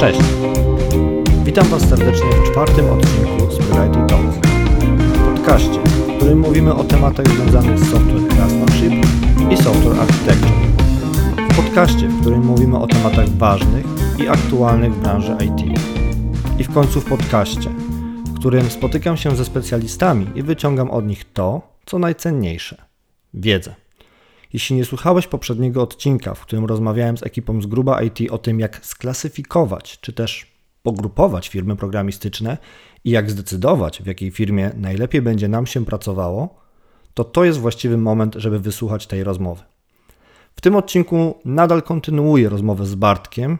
Cześć! Witam Was serdecznie w czwartym odcinku Spirity Talks. Podcaście, w którym mówimy o tematach związanych z software craftsmanship i software architecture. Podcaście, w którym mówimy o tematach ważnych i aktualnych w branży IT. I w końcu w podcaście, w którym spotykam się ze specjalistami i wyciągam od nich to, co najcenniejsze wiedzę. Jeśli nie słuchałeś poprzedniego odcinka, w którym rozmawiałem z ekipą z Gruba IT o tym, jak sklasyfikować czy też pogrupować firmy programistyczne i jak zdecydować, w jakiej firmie najlepiej będzie nam się pracowało, to to jest właściwy moment, żeby wysłuchać tej rozmowy. W tym odcinku nadal kontynuuję rozmowę z Bartkiem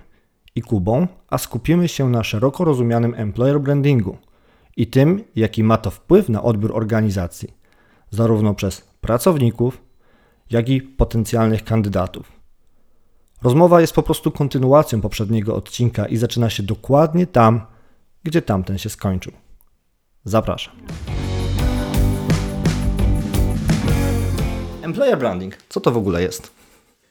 i Kubą, a skupimy się na szeroko rozumianym employer brandingu i tym, jaki ma to wpływ na odbiór organizacji, zarówno przez pracowników, jak i potencjalnych kandydatów. Rozmowa jest po prostu kontynuacją poprzedniego odcinka i zaczyna się dokładnie tam, gdzie tamten się skończył. Zapraszam. Employer branding. Co to w ogóle jest?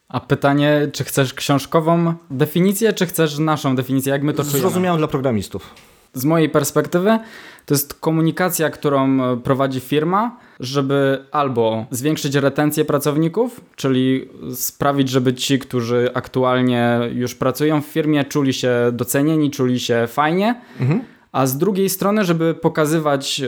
A pytanie, czy chcesz książkową definicję, czy chcesz naszą definicję? Jak my to czujemy? Zrozumiałem dla programistów. Z mojej perspektywy to jest komunikacja, którą prowadzi firma, żeby albo zwiększyć retencję pracowników, czyli sprawić, żeby ci, którzy aktualnie już pracują w firmie, czuli się docenieni, czuli się fajnie, mhm. a z drugiej strony, żeby pokazywać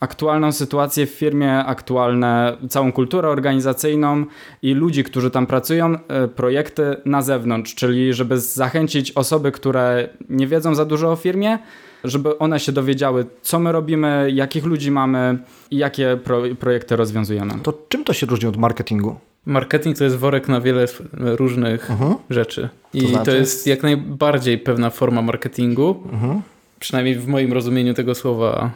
aktualną sytuację w firmie, aktualne, całą kulturę organizacyjną i ludzi, którzy tam pracują, e, projekty na zewnątrz, czyli żeby zachęcić osoby, które nie wiedzą za dużo o firmie, żeby one się dowiedziały, co my robimy, jakich ludzi mamy i jakie pro projekty rozwiązujemy. To czym to się różni od marketingu? Marketing to jest worek na wiele różnych uh mhm. -huh. rzeczy. I to, znaczy? to, jest jak najbardziej pewna forma marketingu. Uh mhm. -huh. Przynajmniej w moim rozumieniu tego słowa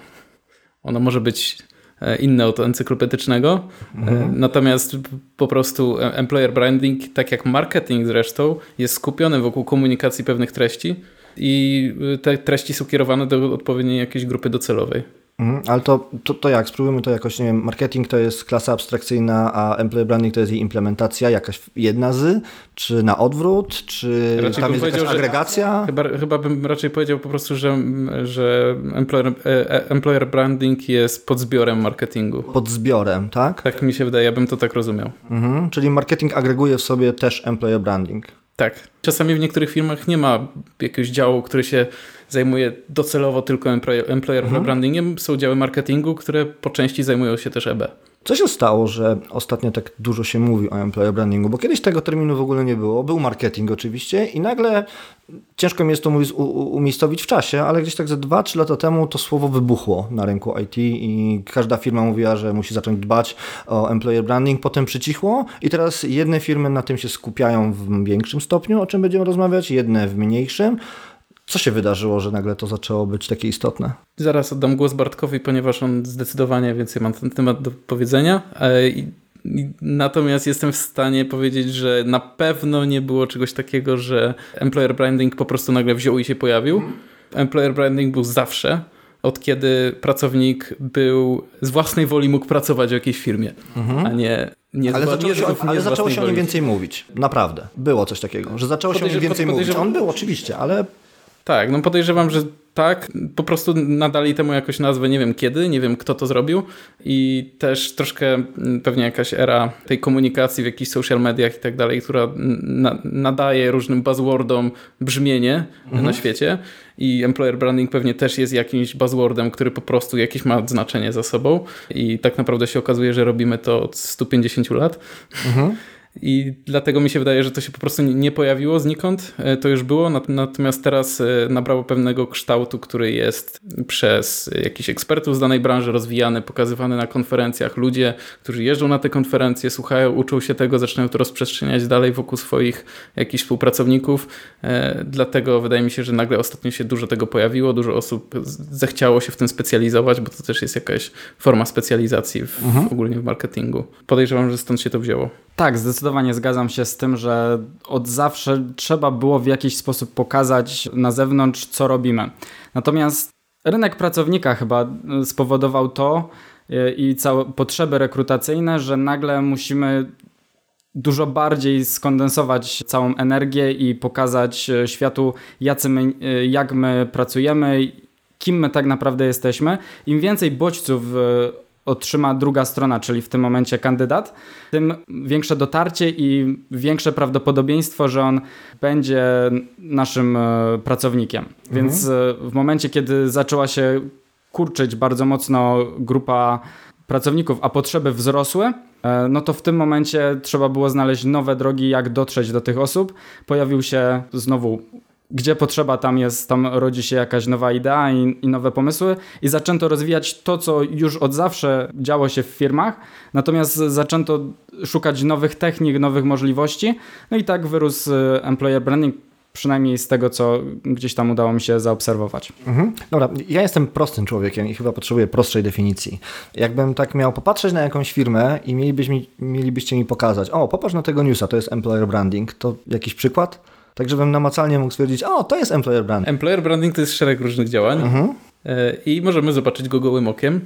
ono może być e, inne od encyklopedycznego. E. Mhm. Natomiast po prostu employer branding, tak jak marketing zresztą, jest skupiony wokół komunikacji pewnych treści i te treści są kierowane do odpowiedniej jakiejś grupy docelowej. Mhm, ale to, to, to jak? Spróbujmy to jakoś, nie wiem, marketing to jest klasa abstrakcyjna, a employer branding to jest jej implementacja, jakaś jedna z, czy na odwrót, czy raczej tam jest jakaś agregacja? Chyba, chyba bym raczej powiedział po prostu, że, że employer, e, e, employer branding jest podzbiorem marketingu. Podzbiorem, tak? Tak mi się wydaje, ja bym to tak rozumiał. Mhm, czyli marketing agreguje w sobie też employer branding. Tak. Czasami w niektórych firmach nie ma jakiegoś działu, który się zajmuje docelowo tylko employer mhm. brandingiem. Są działy marketingu, które po części zajmują się też EB. Co się stało, że ostatnio tak dużo się mówi o employer brandingu? Bo kiedyś tego terminu w ogóle nie było. Był marketing oczywiście i nagle ciężko mi jest to umiejscowić w czasie, ale gdzieś tak ze 2-3 lata temu to słowo wybuchło na rynku IT i każda firma mówiła, że musi zacząć dbać o employer branding. Potem przycichło i teraz jedne firmy na tym się skupiają w większym stopniu, o czym będziemy rozmawiać, jedne w mniejszym. Co się wydarzyło, że nagle to zaczęło być takie istotne? Zaraz oddam głos Bartkowi, ponieważ on zdecydowanie więcej ma ten temat do powiedzenia. E, natomiast jestem w stanie powiedzieć, że na pewno nie było czegoś takiego, że employer branding po prostu nagle wziął i się pojawił. Employer branding był zawsze, od kiedy pracownik był z własnej woli mógł pracować w jakiejś firmie, mhm. a nie nie ale zaczęło się, nie ale zaczęło się o nim więcej mówić. Naprawdę. Było coś takiego, że zaczęło się o nim więcej mówić. On był oczywiście, ale tak, no podejrzewam, że tak. Po prostu nadali temu jakoś nazwę, nie wiem kiedy, nie wiem kto to zrobił i też troszkę mm, pewnie jakaś era tej komunikacji w jakichś social mediach i tak dalej, która na, nadaje różnym buzzwordom brzmienie mhm. na świecie i employer branding pewnie też jest jakimś buzzwordem, który po prostu jakieś ma znaczenie za sobą i tak naprawdę się okazuje, że robimy to od 150 lat. Mhm. I dlatego mi się wydaje, że to się po prostu nie pojawiło znikąd. E, to już było, natomiast teraz e, nabrało pewnego kształtu, który jest przez jakichś ekspertów z danej branży rozwijany, pokazywany na konferencjach. Ludzie, którzy jeżdżą na te konferencje, słuchają, uczą się tego, zaczynają to rozprzestrzeniać dalej wokół swoich jakichś współpracowników. E, dlatego wydaje mi się, że nagle ostatnio się dużo tego pojawiło, dużo osób zechciało się w tym specjalizować, bo to też jest jakaś forma specjalizacji w, mhm. ogólnie w marketingu. Podejrzewam, że stąd się to wzięło. Tak, zdecydowanie zgadzam się z tym, że od zawsze trzeba było w jakiś sposób pokazać na zewnątrz, co robimy. Natomiast rynek pracownika chyba y, spowodował to y, i całe potrzeby rekrutacyjne, że nagle musimy dużo bardziej skondensować całą energię i pokazać e, światu, jacy my, jak my pracujemy, kim my tak naprawdę jesteśmy. Im więcej bodźców otrzyma druga strona, czyli w tym momencie kandydat, tym większe dotarcie i większe prawdopodobieństwo, że on będzie naszym pracownikiem. Mhm. Więc w momencie, kiedy zaczęła się kurczyć bardzo mocno grupa pracowników, a potrzeby wzrosły, e, no to w tym momencie trzeba było znaleźć nowe drogi, jak dotrzeć do tych osób. Pojawił się znowu gdzie potrzeba, tam jest, tam rodzi się jakaś nowa idea i, i, nowe pomysły i zaczęto rozwijać to, co już od zawsze działo się w firmach, natomiast zaczęto szukać nowych technik, nowych możliwości, no i tak wyrósł e, employer branding, Przynajmniej z tego, co gdzieś tam udało mi się zaobserwować. Mhm. Dobra, ja jestem prostym człowiekiem i chyba potrzebuję prostszej definicji. Jakbym tak miał popatrzeć na jakąś firmę i mielibyście mi pokazać, o, popatrz na tego newsa, to jest employer branding, to jakiś przykład? Tak, żebym namacalnie mógł stwierdzić, o, to jest employer branding. Employer branding to jest szereg różnych działań mhm. E, i możemy zobaczyć go gołym okiem.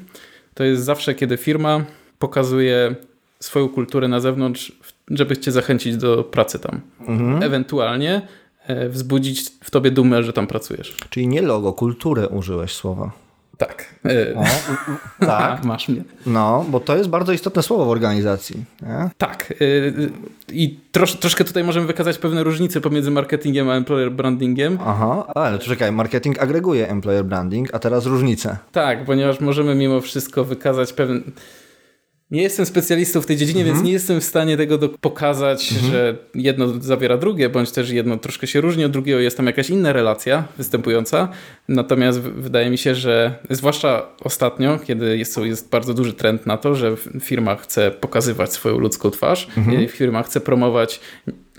To jest zawsze, kiedy firma pokazuje swoją kulturę na zewnątrz, żeby cię zachęcić do pracy tam. Mhm. Ewentualnie E, wzbudzić w tobie dumę, że tam pracujesz. Czyli nie logo, kulturę użyłeś słowa. Tak. O, tak. Masz mnie. No, bo to jest bardzo istotne słowo w organizacji. Nie? Tak. E, I trosz, troszkę tutaj możemy wykazać pewne różnice pomiędzy marketingiem a employer brandingiem. Aha, ale czekaj, marketing agreguje employer branding, a teraz różnice. Tak, ponieważ możemy mimo wszystko wykazać pewne nie jestem specjalistą w tej dziedzinie, mhm. więc nie jestem w stanie tego pokazać, mhm. że jedno zawiera drugie, bądź też jedno troszkę się różni od drugiego, jest tam jakaś inna relacja występująca. Natomiast wydaje mi się, że zwłaszcza ostatnio, kiedy jest, jest bardzo duży trend na to, że firma chce pokazywać swoją ludzką twarz, mhm. firma chce promować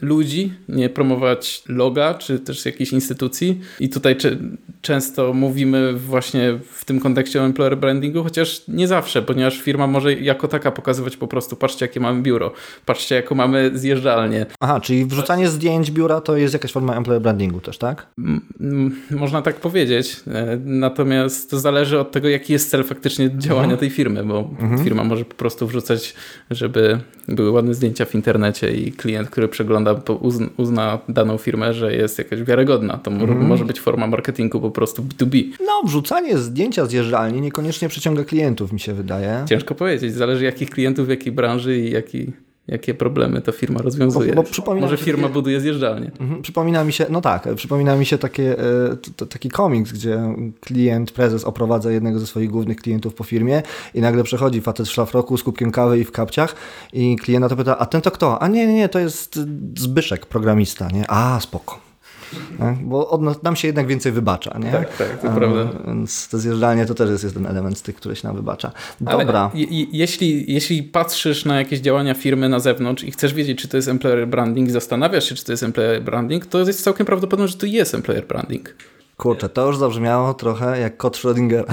ludzi, nie promować loga czy też jakiejś instytucji. I tutaj często mówimy właśnie w tym kontekście o employer brandingu, chociaż nie zawsze, ponieważ firma może jako taka pokazywać po prostu, patrzcie jakie mamy biuro, patrzcie jaką mamy zjeżdżalnię. Aha, czyli wrzucanie zdjęć biura to jest jakaś forma employer brandingu też, tak? można tak powiedzieć, e, natomiast to zależy od tego, jaki jest cel faktycznie działania mhm. tej firmy, bo mhm. firma może po prostu wrzucać, żeby były ładne zdjęcia w internecie i klient, który przegląda, uzna, uzna daną firmę, że jest jakaś wiarygodna. To mhm. może być forma marketingu po prostu B2B. No, wrzucanie zdjęcia zjeżdżalni niekoniecznie przyciąga klientów, mi się wydaje. Ciężko powiedzieć. Zależy jakich klientów, w jakiej branży i jaki jakie problemy to firma rozwiązuje. Bo, bo Może firma buduje zjeżdżalnię. Mhm, przypomina mi się, no tak, przypomina mi się takie, e, to, taki komiks, gdzie klient, prezes oprowadza jednego ze swoich głównych klientów po firmie i nagle przechodzi facet w szlafroku z kubkiem kawy i w kapciach i klienta to pyta, a ten to kto? A nie, nie, nie, to jest Zbyszek, programista, nie? A, spoko. Tak? Bo od nam się jednak więcej wybacza. Nie? Tak, tak, to prawda. Więc to zjeżdżalnie to też jest jeden element z tych, które się nam wybacza. Dobra. Ale jeśli, jeśli patrzysz na jakieś działania firmy na zewnątrz i chcesz wiedzieć, czy to jest employer branding, zastanawiasz się, czy to jest employer branding, to jest całkiem prawdopodobne, że to jest employer branding. Kurczę, to już zabrzmiało trochę jak kot Schrödingera.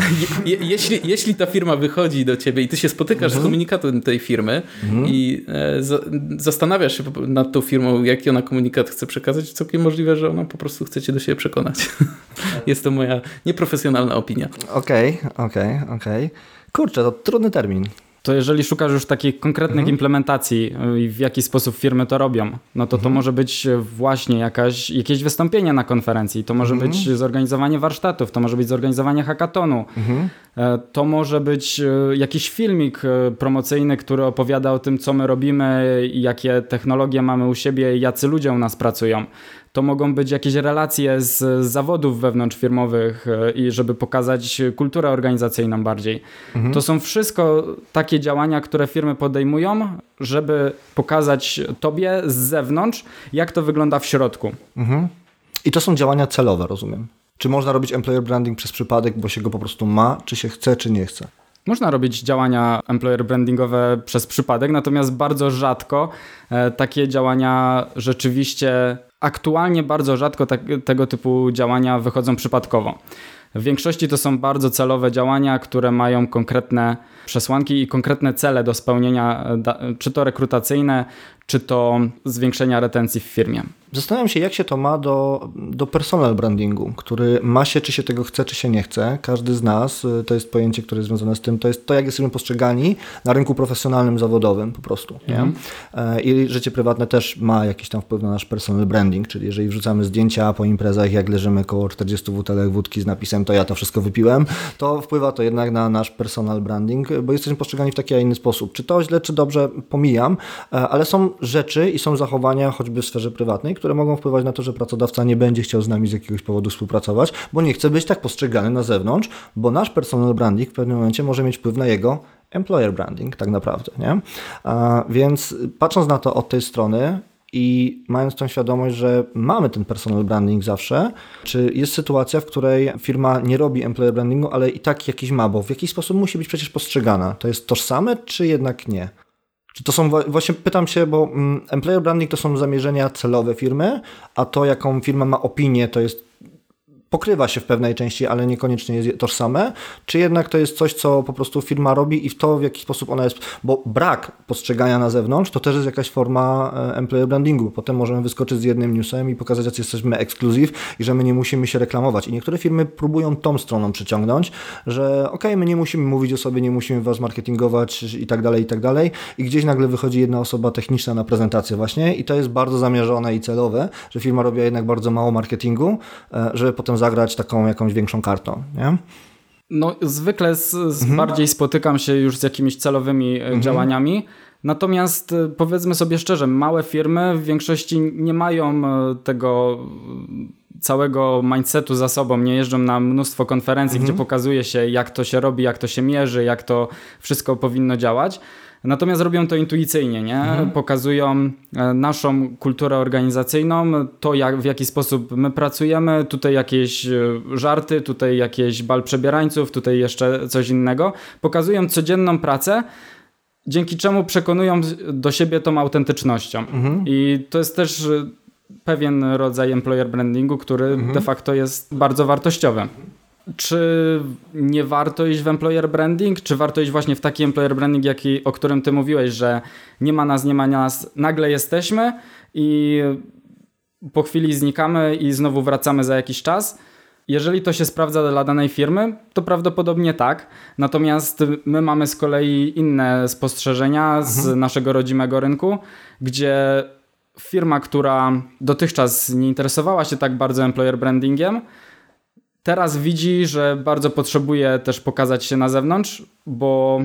Je, jeśli, jeśli ta firma wychodzi do ciebie i ty się spotykasz mhm. z komunikatem tej firmy mhm. i e, za, zastanawiasz się nad tą firmą, jaki ona komunikat chce przekazać, całkiem możliwe, że ona po prostu chce cię do siebie przekonać. Jest to moja nieprofesjonalna opinia. Okej, okay, okej, okay, okej. Okay. Kurczę, to trudny termin to jeżeli szukasz już takich konkretnych mhm. implementacji y, i w jaki sposób firmy to robią, no to mhm. to może być właśnie jakaś, jakieś wystąpienie na konferencji, to może mhm. być zorganizowanie warsztatów, to może być zorganizowanie hackatonu, mhm. e, to może być e, jakiś filmik promocyjny, który opowiada o tym, co my robimy, jakie technologie mamy u siebie, jacy ludzie u nas pracują to mogą być jakieś relacje z zawodów wewnątrzfirmowych e, i żeby pokazać kulturę organizacyjną bardziej. Mhm. To są wszystko takie działania, które firmy podejmują, żeby pokazać tobie z zewnątrz, jak to wygląda w środku. Mhm. I to są działania celowe, rozumiem. Czy można robić employer branding przez przypadek, bo się go po prostu ma, czy się chce, czy nie chce? Można robić działania employer brandingowe przez przypadek, natomiast bardzo rzadko e, takie działania rzeczywiście aktualnie bardzo rzadko te, tego typu działania wychodzą przypadkowo. W większości to są bardzo celowe działania, które mają konkretne przesłanki i konkretne cele do spełnienia, czy to rekrutacyjne, czy to zwiększenia retencji w firmie. Zastanawiam się, jak się to ma do, do personal brandingu, który ma się, czy się tego chce, czy się nie chce. Każdy z nas, y, to jest pojęcie, które jest związane z tym, to jest to, jak jesteśmy postrzegani na rynku profesjonalnym, zawodowym po prostu. Nie? Mhm. E, I życie prywatne też ma jakiś tam wpływ na nasz personal branding, czyli jeżeli wrzucamy zdjęcia po imprezach, jak leżymy koło 40 butelek wódki z napisem to ja to wszystko wypiłem, to wpływa to jednak na nasz personal branding, bo jesteśmy postrzegani w taki, a inny sposób. Czy to źle, czy dobrze, pomijam, e, ale są rzeczy i są zachowania, choćby w sferze prywatnej, które mogą wpływać na to, że pracodawca nie będzie chciał z nami z jakiegoś powodu współpracować, bo nie chce być tak postrzegany na zewnątrz, bo nasz personal branding w pewnym momencie może mieć wpływ na jego employer branding tak naprawdę. Nie? A, więc patrząc na to od tej strony, i mając tą świadomość, że mamy ten personal branding zawsze, czy jest sytuacja, w której firma nie robi employer brandingu, ale i tak jakiś ma, bo w jakiś sposób musi być przecież postrzegana. To jest tożsame, czy jednak nie? Czy to są, właśnie pytam się, bo mm, employer branding to są zamierzenia celowe firmy, a to jaką firma ma opinię to jest pokrywa się w pewnej części, ale niekoniecznie jest tożsame, czy jednak to jest coś, co po prostu firma robi i w to, w jaki sposób ona jest, bo brak postrzegania na zewnątrz, to też jest jakaś forma e, employer brandingu. Potem możemy wyskoczyć z jednym newsem i pokazać, że jesteśmy ekskluzyw i że my nie musimy się reklamować. I niektóre firmy próbują tą stroną przyciągnąć, że ok, my nie musimy mówić o sobie, nie musimy was marketingować i tak dalej, i tak dalej. I gdzieś nagle wychodzi jedna osoba techniczna na prezentację właśnie i to jest bardzo zamierzone i celowe, że firma robi jednak bardzo mało marketingu, e, żeby potem zagrać taką jakąś większą kartą, nie? No, zwykle z, z mhm. bardziej spotykam się już z jakimiś celowymi e, mhm. działaniami. Natomiast e, powiedzmy sobie szczerze, małe firmy w większości nie mają e, tego całego mindsetu za sobą, nie jeżdżą na mnóstwo konferencji, mhm. gdzie pokazuje się, jak to się robi, jak to się mierzy, jak to wszystko powinno działać. Natomiast robią to intuicyjnie, nie? Mhm. Pokazują e, naszą kulturę organizacyjną, to jak, w jaki sposób my pracujemy, tutaj jakieś e, żarty, tutaj jakieś bal przebierańców, tutaj jeszcze coś innego. Pokazują codzienną pracę, dzięki czemu przekonują do siebie tą autentycznością. Mhm. I to jest też e, pewien rodzaj employer brandingu, który mhm. de facto jest bardzo wartościowy. Czy nie warto iść w employer branding? Czy warto iść właśnie w taki employer branding, jaki, o którym ty mówiłeś, że nie ma nas, nie ma nas, nagle jesteśmy i po chwili znikamy i znowu wracamy za jakiś czas? Jeżeli to się sprawdza dla danej firmy, to prawdopodobnie tak. Natomiast my mamy z kolei inne spostrzeżenia z mhm. naszego rodzimego rynku, gdzie firma, która dotychczas nie interesowała się tak bardzo employer brandingiem, teraz widzi, że bardzo potrzebuje też pokazać się na zewnątrz, bo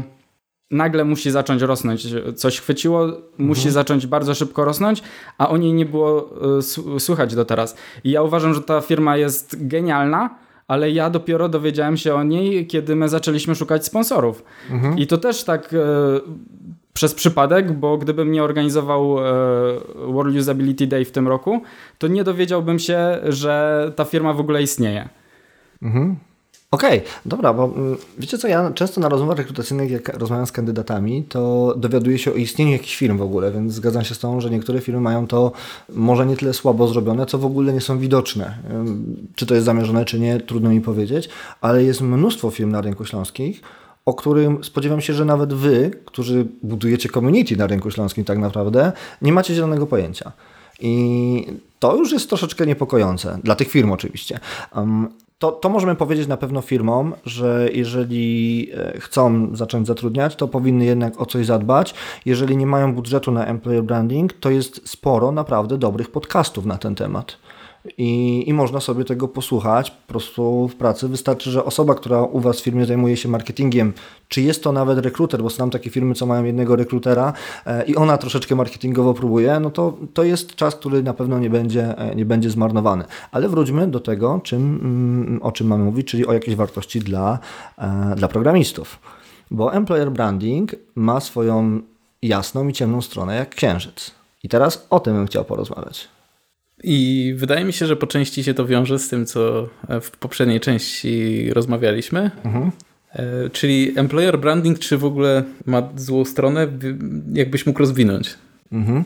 nagle musi zacząć rosnąć. Coś chwyciło, mhm. musi zacząć bardzo szybko rosnąć, a o niej nie było y, słychać do teraz. I ja uważam, że ta firma jest genialna, ale ja dopiero dowiedziałem się o niej, kiedy my zaczęliśmy szukać sponsorów. Mhm. I to też tak y, przez przypadek, bo gdybym nie organizował e, World Usability Day w tym roku, to nie dowiedziałbym się, że ta firma w ogóle istnieje. Mhm. Okej, okay, dobra, bo mm, wiecie co, ja często na rozmowach rekrutacyjnych, jak rozmawiam z kandydatami, to dowiaduję się o istnieniu jakichś firm w ogóle, więc zgadzam się z tą, że niektóre firmy mają to może nie tyle słabo zrobione, co w ogóle nie są widoczne. Czy to jest zamierzone, czy nie, trudno mi powiedzieć, ale jest mnóstwo firm na rynku śląskich, o którym spodziewam się, że nawet wy, którzy budujecie community na rynku śląskim tak naprawdę, nie macie zielonego pojęcia. I to już jest troszeczkę niepokojące, dla tych firm oczywiście. To, to możemy powiedzieć na pewno firmom, że jeżeli e, chcą zacząć zatrudniać, to powinny jednak o coś zadbać. Jeżeli nie mają budżetu na employer branding, to jest sporo naprawdę dobrych podcastów na ten temat i, i można sobie tego posłuchać po prostu w pracy. Wystarczy, że osoba, która u Was w firmie zajmuje się marketingiem, czy jest to nawet rekruter, bo znam takie firmy, co mają jednego rekrutera e, i ona troszeczkę marketingowo próbuje, no to, to jest czas, który na pewno nie będzie, e, nie będzie zmarnowany. Ale wróćmy do tego, czym, mm, o czym mamy mówić, czyli o jakiejś wartości dla, e, dla programistów. Bo employer branding ma swoją jasną i ciemną stronę jak księżyc. I teraz o tym bym chciał porozmawiać. I wydaje mi się, że po części się to wiąże z tym, co w poprzedniej części rozmawialiśmy. Mhm. E, czyli employer branding, czy w ogóle ma złą stronę, jakbyś mógł rozwinąć? Mhm.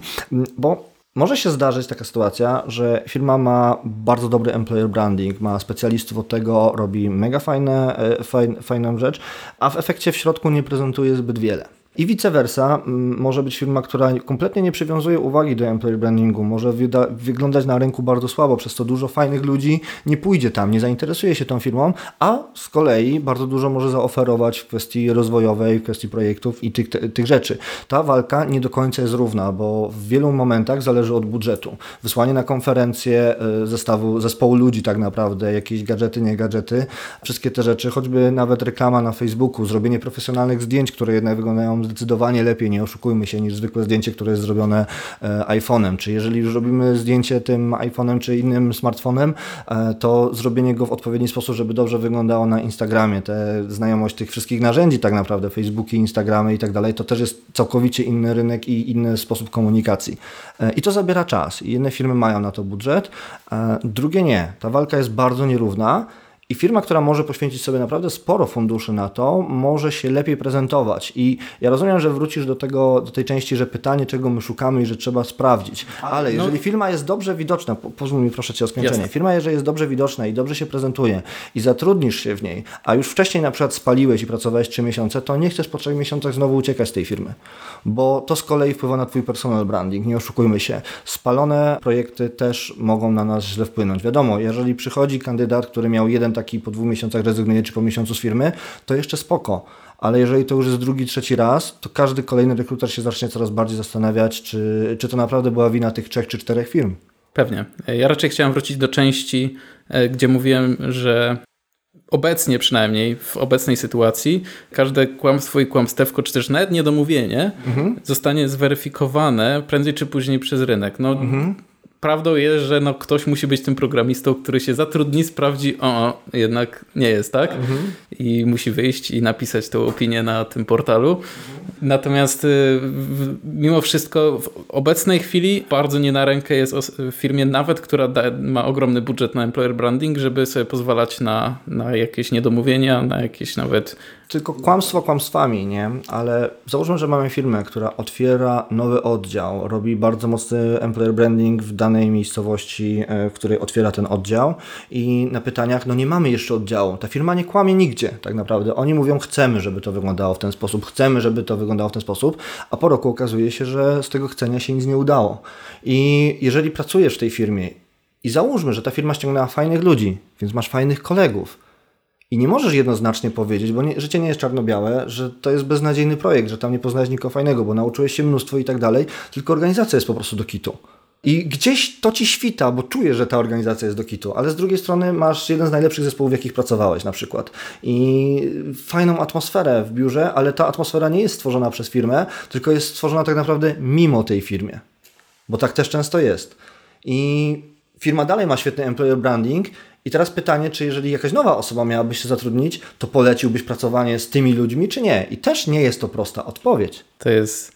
Bo może się zdarzyć taka sytuacja, że firma ma bardzo dobry employer branding, ma specjalistów od tego, robi mega fajne, e, fajne, fajną rzecz, a w efekcie w środku nie prezentuje zbyt wiele. I vice versa, może być firma, która kompletnie nie przywiązuje uwagi do employer brandingu, może wyglądać na rynku bardzo słabo, przez to dużo fajnych ludzi nie pójdzie tam, nie zainteresuje się tą firmą, a z kolei bardzo dużo może zaoferować w kwestii rozwojowej, w kwestii projektów i tych, tych rzeczy. Ta walka nie do końca jest równa, bo w wielu momentach zależy od budżetu. Wysłanie na konferencję e, zestawu, zespołu ludzi tak naprawdę, jakieś gadżety, nie gadżety, wszystkie te rzeczy, choćby nawet reklama na Facebooku, zrobienie profesjonalnych zdjęć, które jednak wyglądają zdecydowanie lepiej, nie oszukujmy się, niż zwykłe zdjęcie, które jest zrobione e, iPhone'em. Czy jeżeli już robimy zdjęcie tym iPhone'em czy innym smartfonem, e, to zrobienie go w odpowiedni sposób, żeby dobrze wyglądało na Instagramie. Te znajomość tych wszystkich narzędzi tak naprawdę, Facebooki, Instagramy i tak dalej, to też jest całkowicie inny rynek i inny sposób komunikacji. E, I to zabiera czas. Jedne firmy mają na to budżet, drugie nie. Ta walka jest bardzo nierówna. I firma, która może poświęcić sobie naprawdę sporo funduszy na to, może się lepiej prezentować. I ja rozumiem, że wrócisz do, tego, do tej części, że pytanie, czego my szukamy i że trzeba sprawdzić. Ale no. jeżeli no. firma jest dobrze widoczna, pozwól mi proszę Cię o skończenie. Jasne. Firma, jeżeli jest dobrze widoczna i dobrze się prezentuje i zatrudnisz się w niej, a już wcześniej na przykład spaliłeś i pracowałeś 3 miesiące, to nie chcesz po 3 miesiącach znowu uciekać z tej firmy. Bo to z kolei wpływa na Twój personal branding. Nie oszukujmy się. Spalone projekty też mogą na nas źle wpłynąć. Wiadomo, jeżeli przychodzi kandydat, który miał jeden taki po dwóch miesiącach rezygnuje, czy po miesiącu z firmy, to jeszcze spoko. Ale jeżeli to już jest drugi, trzeci raz, to każdy kolejny rekruter się zacznie coraz bardziej zastanawiać, czy, czy to naprawdę była wina tych trzech czy czterech firm. Pewnie. Ja raczej chciałem wrócić do części, e, gdzie mówiłem, że obecnie przynajmniej, w obecnej sytuacji, każde kłamstwo i kłamstewko, czy też nawet niedomówienie mhm. zostanie zweryfikowane prędzej czy później przez rynek. No, mhm prawdą jest, że no, ktoś musi być tym programistą, który się zatrudni, sprawdzi, o, jednak nie jest, tak? Mhm. I musi wyjść i napisać tę opinię na tym portalu. Natomiast y, mimo wszystko w obecnej chwili bardzo nie na rękę jest firmie nawet, która da, ma ogromny budżet na employer branding, żeby sobie pozwalać na, na jakieś niedomówienia, na jakieś nawet tylko kłamstwo kłamstwami, nie? Ale załóżmy, że mamy firmę, która otwiera nowy oddział, robi bardzo mocny employer branding w danej miejscowości, e, w której otwiera ten oddział i na pytaniach, no nie mamy jeszcze oddziału. Ta firma nie kłamie nigdzie tak naprawdę. Oni mówią, chcemy, żeby to wyglądało w ten sposób, chcemy, żeby to wyglądało w ten sposób, a po roku okazuje się, że z tego chcenia się nic nie udało. I jeżeli pracujesz w tej firmie i załóżmy, że ta firma ściągnęła fajnych ludzi, więc masz fajnych kolegów, i nie możesz jednoznacznie powiedzieć, bo nie, życie nie jest czarno-białe, że to jest beznadziejny projekt, że tam nie poznałeś nikogo fajnego, bo nauczyłeś się mnóstwo i tak dalej, tylko organizacja jest po prostu do kitu. I gdzieś to ci świta, bo czujesz, że ta organizacja jest do kitu, ale z drugiej strony masz jeden z najlepszych zespołów, w jakich pracowałeś na przykład. I fajną atmosferę w biurze, ale ta atmosfera nie jest stworzona przez firmę, tylko jest stworzona tak naprawdę mimo tej firmie. Bo tak też często jest. I firma dalej ma świetny employer branding, i teraz pytanie, czy jeżeli jakaś nowa osoba miałaby się zatrudnić, to poleciłbyś pracowanie z tymi ludźmi, czy nie? I też nie jest to prosta odpowiedź. To jest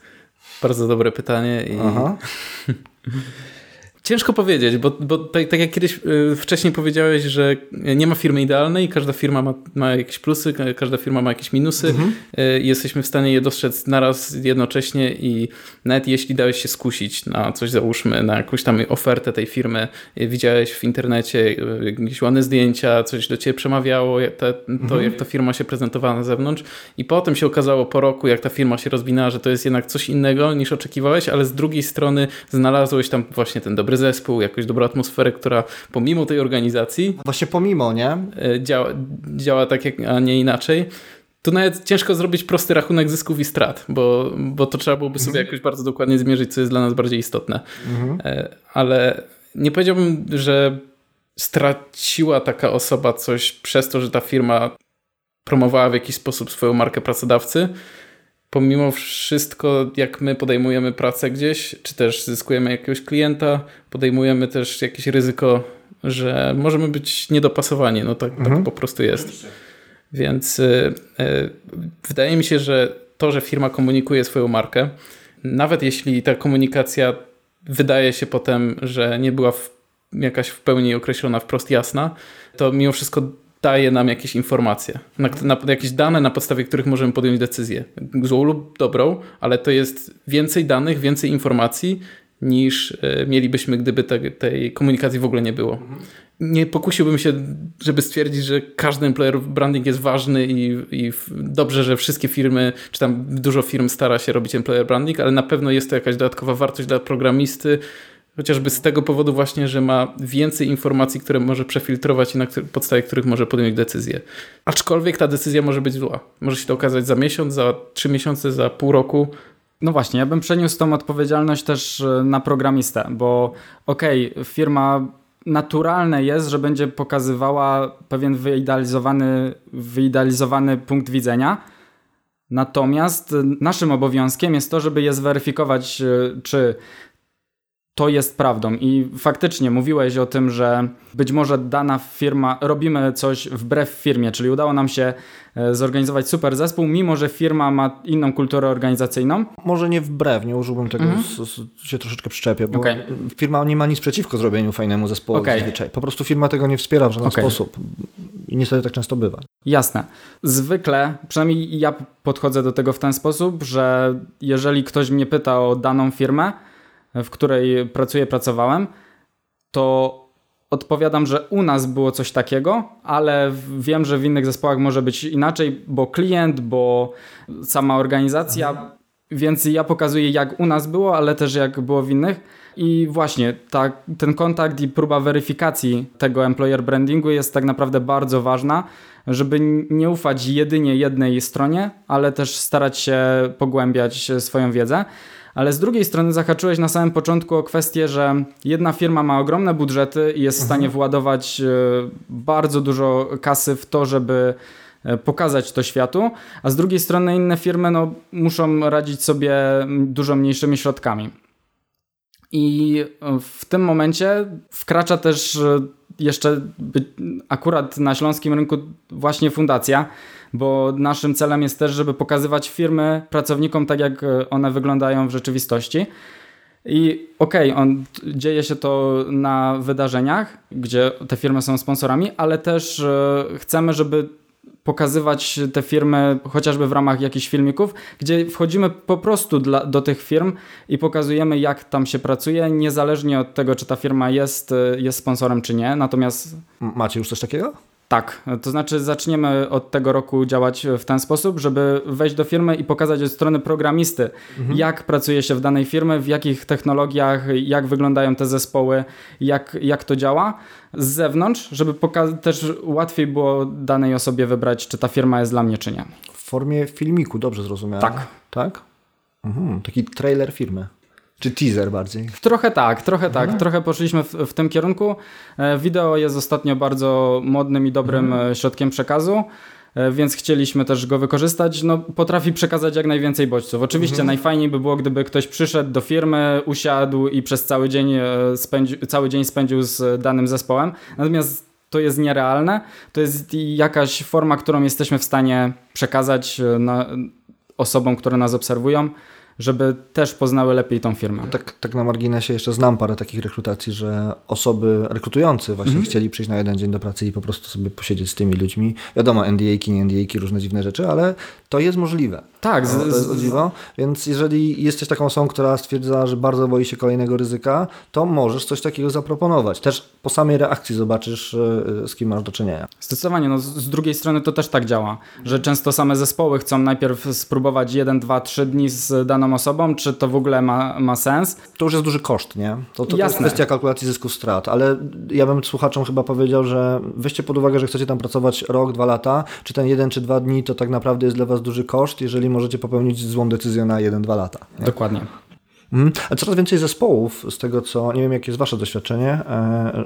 bardzo dobre pytanie i Aha. Ciężko powiedzieć, bo, bo tak, tak, jak kiedyś y, wcześniej powiedziałeś, że nie ma firmy idealnej, każda firma ma, ma jakieś plusy, każda firma ma jakieś minusy. Mhm. Y, jesteśmy w stanie je dostrzec naraz jednocześnie i nawet jeśli dałeś się skusić na coś, załóżmy, na jakąś tam ofertę tej firmy, y, widziałeś w internecie jakieś ładne zdjęcia, coś do ciebie przemawiało, te, to mhm. jak ta firma się prezentowała na zewnątrz i potem się okazało po roku, jak ta firma się rozwinęła, że to jest jednak coś innego niż oczekiwałeś, ale z drugiej strony znalazłeś tam właśnie ten dobry dobry zespół, jakąś dobrą atmosferę, która pomimo tej organizacji... Właśnie pomimo, nie? E, działa, działa tak, jak, a nie inaczej. Tu nawet ciężko zrobić prosty rachunek zysków i strat, bo, bo to trzeba byłoby sobie mhm. jakoś bardzo dokładnie zmierzyć, co jest dla nas bardziej istotne. Mhm. E, ale nie powiedziałbym, że straciła taka osoba coś przez to, że ta firma promowała w jakiś sposób swoją markę pracodawcy, pomimo wszystko, jak my podejmujemy pracę gdzieś, czy też zyskujemy jakiegoś klienta, podejmujemy też jakieś ryzyko, że możemy być niedopasowani. No tak, tak mhm. tak po prostu jest. Więc y, y, wydaje mi się, że to, że firma komunikuje swoją markę, nawet jeśli ta komunikacja wydaje się potem, że nie była w, jakaś w pełni określona, wprost jasna, to mimo wszystko daje nam jakieś informacje, na, na, jakieś dane, na podstawie których możemy podjąć decyzję. Złą lub dobrą, ale to jest więcej danych, więcej informacji niż e, mielibyśmy, gdyby te, tej komunikacji w ogóle nie było. nie pokusiłbym się, żeby stwierdzić, że każdy employer branding jest ważny i, i dobrze, że wszystkie firmy, czy tam dużo firm stara się robić employer branding, ale na pewno jest to jakaś dodatkowa wartość dla programisty, chociażby z tego powodu właśnie, że ma więcej informacji, które może przefiltrować i na podstawie których może podjąć decyzję. Aczkolwiek ta decyzja może być zła. Może się to okazać za miesiąc, za trzy miesiące, za pół roku. No właśnie, ja bym przeniósł tą odpowiedzialność też e, na programistę, bo okej, okay, firma naturalne jest, że będzie pokazywała pewien wyidealizowany, wyidealizowany punkt widzenia. Natomiast naszym obowiązkiem jest to, żeby je zweryfikować, e, czy to jest prawdą. I faktycznie mówiłeś o tym, że być może dana firma, robimy coś wbrew firmie, czyli udało nam się e, zorganizować super zespół, mimo że firma ma inną kulturę organizacyjną. Może nie wbrew, nie użyłbym tego, mhm. z, z, się troszeczkę przyczepię, bo okay. firma nie ma nic przeciwko zrobieniu fajnemu zespołu okay. zazwyczaj. Po prostu firma tego nie wspiera w żaden okay. sposób. I niestety tak często bywa. Jasne. Zwykle, przynajmniej ja podchodzę do tego w ten sposób, że jeżeli ktoś mnie pyta o daną firmę, w której pracuję, pracowałem, to odpowiadam, że u nas było coś takiego, ale wiem, że w innych zespołach może być inaczej, bo klient, bo sama organizacja, mhm. więc ja pokazuję jak u nas było, ale też jak było w innych. I właśnie ta, ten kontakt i próba weryfikacji tego employer brandingu jest tak naprawdę bardzo ważna, żeby nie ufać jedynie jednej stronie, ale też starać się pogłębiać swoją wiedzę. Ale z drugiej strony zahaczyłeś na samym początku o kwestię, że jedna firma ma ogromne budżety i jest w stanie mhm. władować e, bardzo dużo kasy w to, żeby e, pokazać to światu, a z drugiej strony inne firmy no, muszą radzić sobie dużo mniejszymi środkami. I w tym momencie wkracza też e, jeszcze akurat na śląskim rynku właśnie fundacja, bo naszym celem jest też, żeby pokazywać firmy pracownikom tak, jak one wyglądają w rzeczywistości. I okej, okay, dzieje się to na wydarzeniach, gdzie te firmy są sponsorami, ale też e, chcemy, żeby pokazywać te firmy chociażby w ramach jakichś filmików, gdzie wchodzimy po prostu dla, do tych firm i pokazujemy, jak tam się pracuje, niezależnie od tego, czy ta firma jest, jest sponsorem, czy nie. Natomiast. Macie już coś takiego? Tak, to znaczy zaczniemy od tego roku działać w ten sposób, żeby wejść do firmy i pokazać od strony programisty, mhm. jak pracuje się w danej firmie, w jakich technologiach, jak wyglądają te zespoły, jak, jak to działa z zewnątrz, żeby też łatwiej było danej osobie wybrać, czy ta firma jest dla mnie, czy nie. W formie filmiku, dobrze zrozumiałem. Tak. Tak? Mhm, taki trailer firmy. Czy teaser bardziej? Trochę tak, trochę tak. Mhm. Trochę poszliśmy w, w, tym kierunku. E, wideo jest ostatnio bardzo modnym i dobrym mhm. E, środkiem przekazu e, więc chcieliśmy też go wykorzystać. No, potrafi przekazać jak najwięcej bodźców. Oczywiście mhm. najfajniej by było, gdyby ktoś przyszedł do firmy, usiadł i przez cały dzień, cały dzień spędził z danym zespołem. Natomiast to jest nierealne. To jest jakaś forma, którą jesteśmy w stanie przekazać osobom, które nas obserwują żeby też poznały lepiej tą firmę. Tak, tak na marginesie jeszcze znam parę takich rekrutacji, że osoby rekrutujący właśnie -hmm. chcieli przyjść na jeden dzień do pracy i po prostu sobie posiedzieć z tymi ludźmi. Wiadomo, NDA-ki, nie NDA-ki, różne dziwne rzeczy, ale to jest możliwe. Tak. Z, to jest możliwe. Więc jeżeli jesteś taką osobą, która stwierdza, że bardzo boi się kolejnego ryzyka, to możesz coś takiego zaproponować. Też po samej reakcji zobaczysz, e, z kim masz do czynienia. Zdecydowanie. No, z drugiej strony to też tak działa, że często same zespoły chcą najpierw spróbować jeden, dwa, trzy dni z daną osobą, czy to w ogóle ma, ma sens. To już jest duży koszt, nie? To, to, to jest kwestia kalkulacji zysków strat, ale ja bym słuchaczom chyba powiedział, że weźcie pod uwagę, że chcecie tam pracować rok, dwa lata, czy ten jeden, czy dwa dni to tak naprawdę jest dla Was duży koszt, jeżeli możecie popełnić złą decyzję na jeden, dwa lata. Nie? Dokładnie. Mhm. A coraz więcej zespołów, z tego co, nie wiem jakie jest Wasze doświadczenie, e,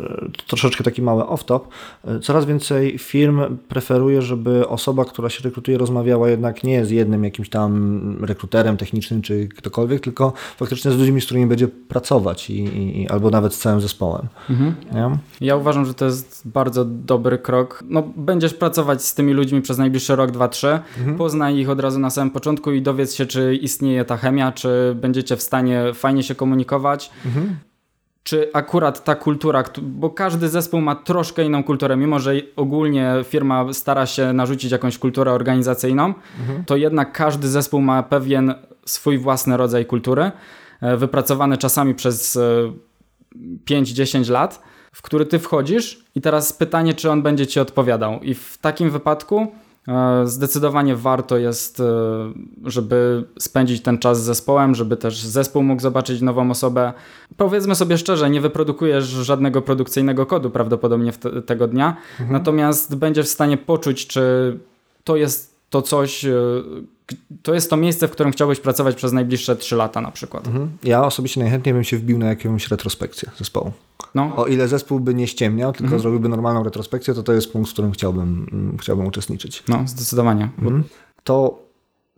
troszeczkę taki mały off-top, e, coraz więcej firm preferuje, żeby osoba, która się rekrutuje, rozmawiała jednak nie z jednym jakimś tam rekruterem technicznym czy ktokolwiek, tylko faktycznie z ludźmi, z którymi będzie pracować i, i albo nawet z całym zespołem. Mhm. Ja uważam, że to jest bardzo dobry krok. No, będziesz pracować z tymi ludźmi przez najbliższy rok, dwa, trzy, mhm. poznaj ich od razu na samym początku i dowiedz się, czy istnieje ta chemia, czy będziecie w stanie fajnie się komunikować. Mhm. Czy akurat ta kultura, bo każdy zespół ma troszkę inną kulturę, mimo że ogólnie firma stara się narzucić jakąś kulturę organizacyjną, mhm. to jednak każdy zespół ma pewien swój własny rodzaj kultury, e, wypracowany czasami przez 5-10 e, lat. w który ty wchodzisz i teraz pytanie, czy on będzie ci odpowiadał. I w takim wypadku zdecydowanie warto jest, e, żeby spędzić ten czas z zespołem, żeby też zespół mógł zobaczyć nową osobę. Powiedzmy sobie szczerze, nie wyprodukujesz żadnego produkcyjnego kodu prawdopodobnie te, tego dnia, mhm. natomiast będziesz w stanie poczuć, czy to jest to coś, e, to jest to miejsce, w którym chciałbyś pracować przez najbliższe 3 lata na przykład. Mhm. Ja osobiście najchętniej bym się wbił na jakąś retrospekcję zespołu. No. O ile zespół by nie ściemniał, tylko mhm. zrobiłby normalną retrospekcję, to to jest punkt, w którym chciałbym, mm, chciałbym uczestniczyć. No, zdecydowanie. Mhm. To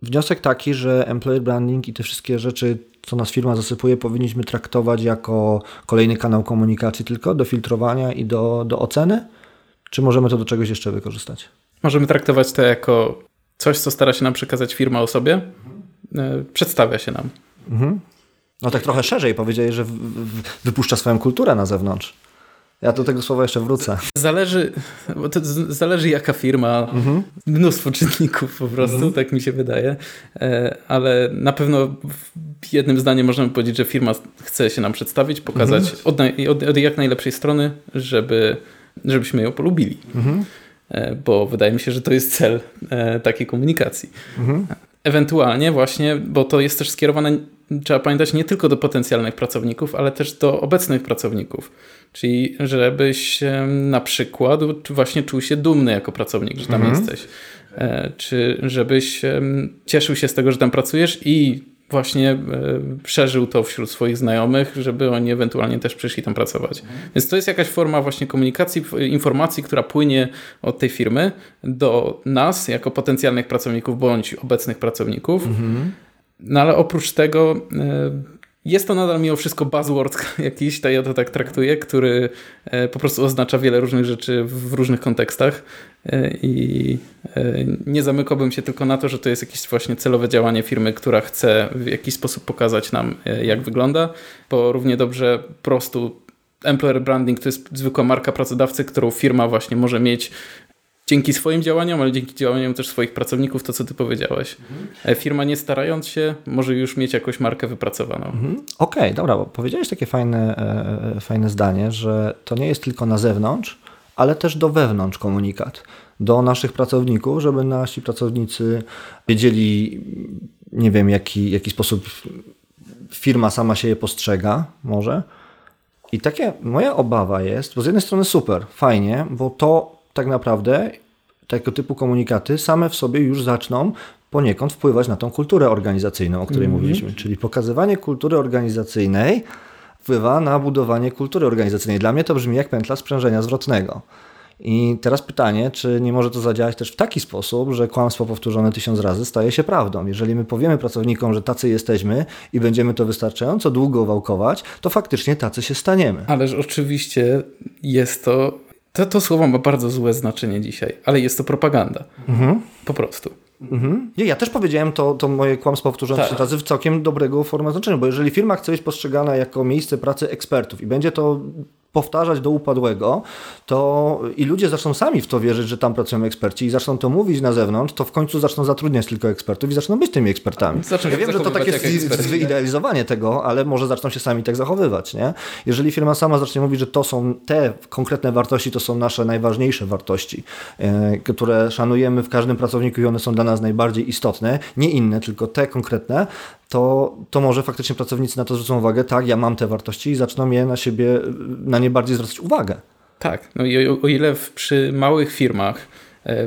wniosek taki, że employer branding i te wszystkie rzeczy, co nas firma zasypuje, powinniśmy traktować jako kolejny kanał komunikacji tylko do filtrowania i do, do oceny? Czy możemy to do czegoś jeszcze wykorzystać? Możemy traktować to jako coś, co stara się nam przekazać firma o sobie, mhm. przedstawia się nam. Mhm. No tak trochę szerzej powiedzieli, że w, w, wypuszcza swoją kulturę na zewnątrz. Ja do tego słowa jeszcze wrócę. Zależy, bo to zależy jaka firma, mhm. mnóstwo czynników po prostu, mhm. tak mi się wydaje, e, ale na pewno jednym zdaniem możemy powiedzieć, że firma chce się nam przedstawić, pokazać mhm. od, od, od, jak najlepszej strony, żeby, żebyśmy ją polubili. Mhm. E, bo wydaje mi się, że to jest cel e, takiej komunikacji. Mhm. Ewentualnie właśnie, bo to jest też skierowane, trzeba pamiętać, nie tylko do potencjalnych pracowników, ale też do obecnych pracowników. Czyli żebyś na przykład właśnie czuł się dumny jako pracownik, że tam mhm. jesteś. E, czy żebyś cieszył się z tego, że tam pracujesz i właśnie e, przeżył to wśród swoich znajomych, żeby oni ewentualnie też przyszli tam pracować. Mhm. Więc to jest jakaś forma właśnie komunikacji, informacji, która płynie od tej firmy do nas jako potencjalnych pracowników bądź obecnych pracowników. Mhm. No ale oprócz tego e, jest to nadal mimo wszystko buzzword jakiś, to ja to tak traktuję, który e, po prostu oznacza wiele różnych rzeczy w różnych kontekstach. E, i nie zamykałbym się tylko na to, że to jest jakieś właśnie celowe działanie firmy, która chce w jakiś sposób pokazać nam, jak wygląda, bo równie dobrze po prostu employer branding to jest zwykła marka pracodawcy, którą firma właśnie może mieć dzięki swoim działaniom, ale dzięki działaniom też swoich pracowników, to co ty powiedziałeś. Mhm. Firma nie starając się, może już mieć jakąś markę wypracowaną. Mhm. Okej, okay, dobra, bo powiedziałeś takie fajne, e, fajne zdanie, że to nie jest tylko na zewnątrz, ale też do wewnątrz komunikat. Do naszych pracowników, żeby nasi pracownicy wiedzieli, nie wiem, jaki, jaki sposób firma sama się je postrzega, może. I takie moja obawa jest, bo z jednej strony super, fajnie, bo to tak naprawdę tego typu komunikaty same w sobie już zaczną poniekąd wpływać na tą kulturę organizacyjną, o której mm -hmm. mówiliśmy. Czyli pokazywanie kultury organizacyjnej wpływa na budowanie kultury organizacyjnej. Dla mnie to brzmi jak pętla sprzężenia zwrotnego. I teraz pytanie, czy nie może to zadziałać też w taki sposób, że kłamstwo powtórzone tysiąc razy staje się prawdą. Jeżeli my powiemy pracownikom, że tacy jesteśmy i będziemy to wystarczająco długo wałkować, to faktycznie tacy się staniemy. Ależ oczywiście jest to to, to słowo ma bardzo złe znaczenie dzisiaj, ale jest to propaganda. Mhm. Po prostu. Mhm. Ja też powiedziałem to, to moje kłamstwo powtórzone tak. razy w całkiem dobrego formy znaczenia, bo jeżeli firma chce być postrzegana jako miejsce pracy ekspertów i będzie to powtarzać do upadłego, to i ludzie zaczną sami w to wierzyć, że tam pracują eksperci i zaczną to mówić na zewnątrz, to w końcu zaczną zatrudniać tylko ekspertów i zaczną być tymi ekspertami. Zaczną ja wiem, że to takie wyidealizowanie tego, ale może zaczną się sami tak zachowywać. Nie? Jeżeli firma sama zacznie mówić, że to są te konkretne wartości, to są nasze najważniejsze wartości, e, które szanujemy w każdym pracowniku i one są dla nas najbardziej istotne, nie inne, tylko te konkretne, to, to może faktycznie pracownicy na to zwrócą uwagę, tak, ja mam te wartości i zaczną je na siebie, na nie bardziej zwracać uwagę. Tak, no i o, o ile w, przy małych firmach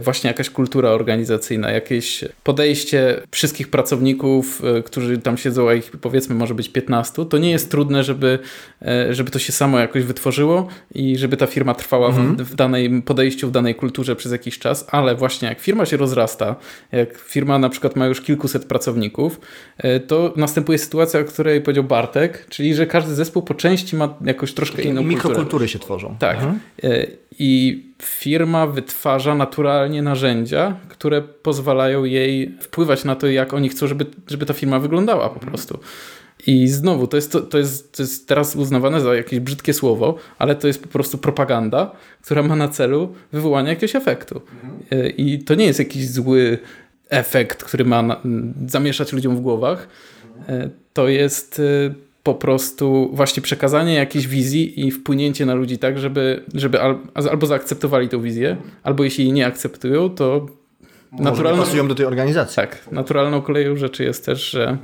właśnie jakaś kultura organizacyjna, jakieś podejście wszystkich pracowników, e, którzy tam siedzą, a ich powiedzmy może być 15, to nie jest trudne, żeby, e, żeby to się samo jakoś wytworzyło i żeby ta firma trwała mhm. w, w danej podejściu, w danej kulturze przez jakiś czas, ale właśnie jak firma się rozrasta, jak firma na przykład ma już kilkuset pracowników, to następuje sytuacja, o której powiedział Bartek, czyli że każdy zespół po części ma jakoś troszkę inną kulturę. Mikrokultury się tworzą. Tak. Mhm. I firma wytwarza naturalnie narzędzia, które pozwalają jej wpływać na to, jak oni chcą, żeby, żeby ta firma wyglądała po prostu. I znowu, to jest, to, to, jest, to jest teraz uznawane za jakieś brzydkie słowo, ale to jest po prostu propaganda, która ma na celu wywołanie jakiegoś efektu. Mhm. I to nie jest jakiś zły efekt, który ma zamieszać ludziom w głowach. To jest po prostu właśnie przekazanie jakiejś wizji i wpłynięcie na ludzi tak, żeby, żeby albo zaakceptowali tą wizję, albo jeśli jej nie akceptują, to naturalną... pasują do tej organizacji. Tak, naturalną koleją rzeczy jest też, że,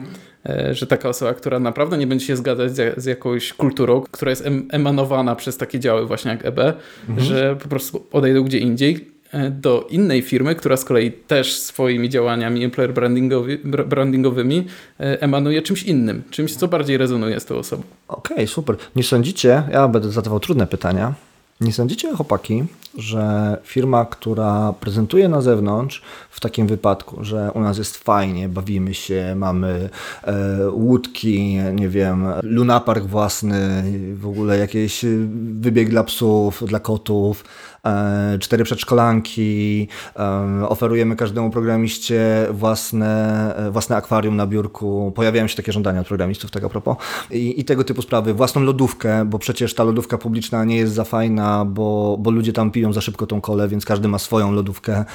e, że taka osoba, która naprawdę nie będzie się zgadzać z, z jakąś kulturą, która jest em emanowana przez takie działy właśnie jak EB, mhm. że po prostu odejdą gdzie indziej, do innej firmy, która z kolei też swoimi działaniami employer brandingowy, brandingowymi e, emanuje czymś innym, czymś, co bardziej rezonuje z tą osobą. Okej, okay, super. Nie sądzicie, ja będę zadawał trudne pytania, nie sądzicie, chłopaki, że firma, która prezentuje na zewnątrz w takim wypadku, że u nas jest fajnie, bawimy się, mamy e, łódki, nie wiem, lunapark własny, w ogóle jakieś wybieg dla psów, dla kotów, E, cztery przedszkolanki, e, oferujemy każdemu programiście własne, e, własne akwarium na biurku. Pojawiają się takie żądania od programistów, tego tak propos. I, I, tego typu sprawy. Własną lodówkę, bo przecież ta lodówka publiczna nie jest za fajna, bo, bo ludzie tam piją za szybko tą kolę, więc każdy ma swoją lodówkę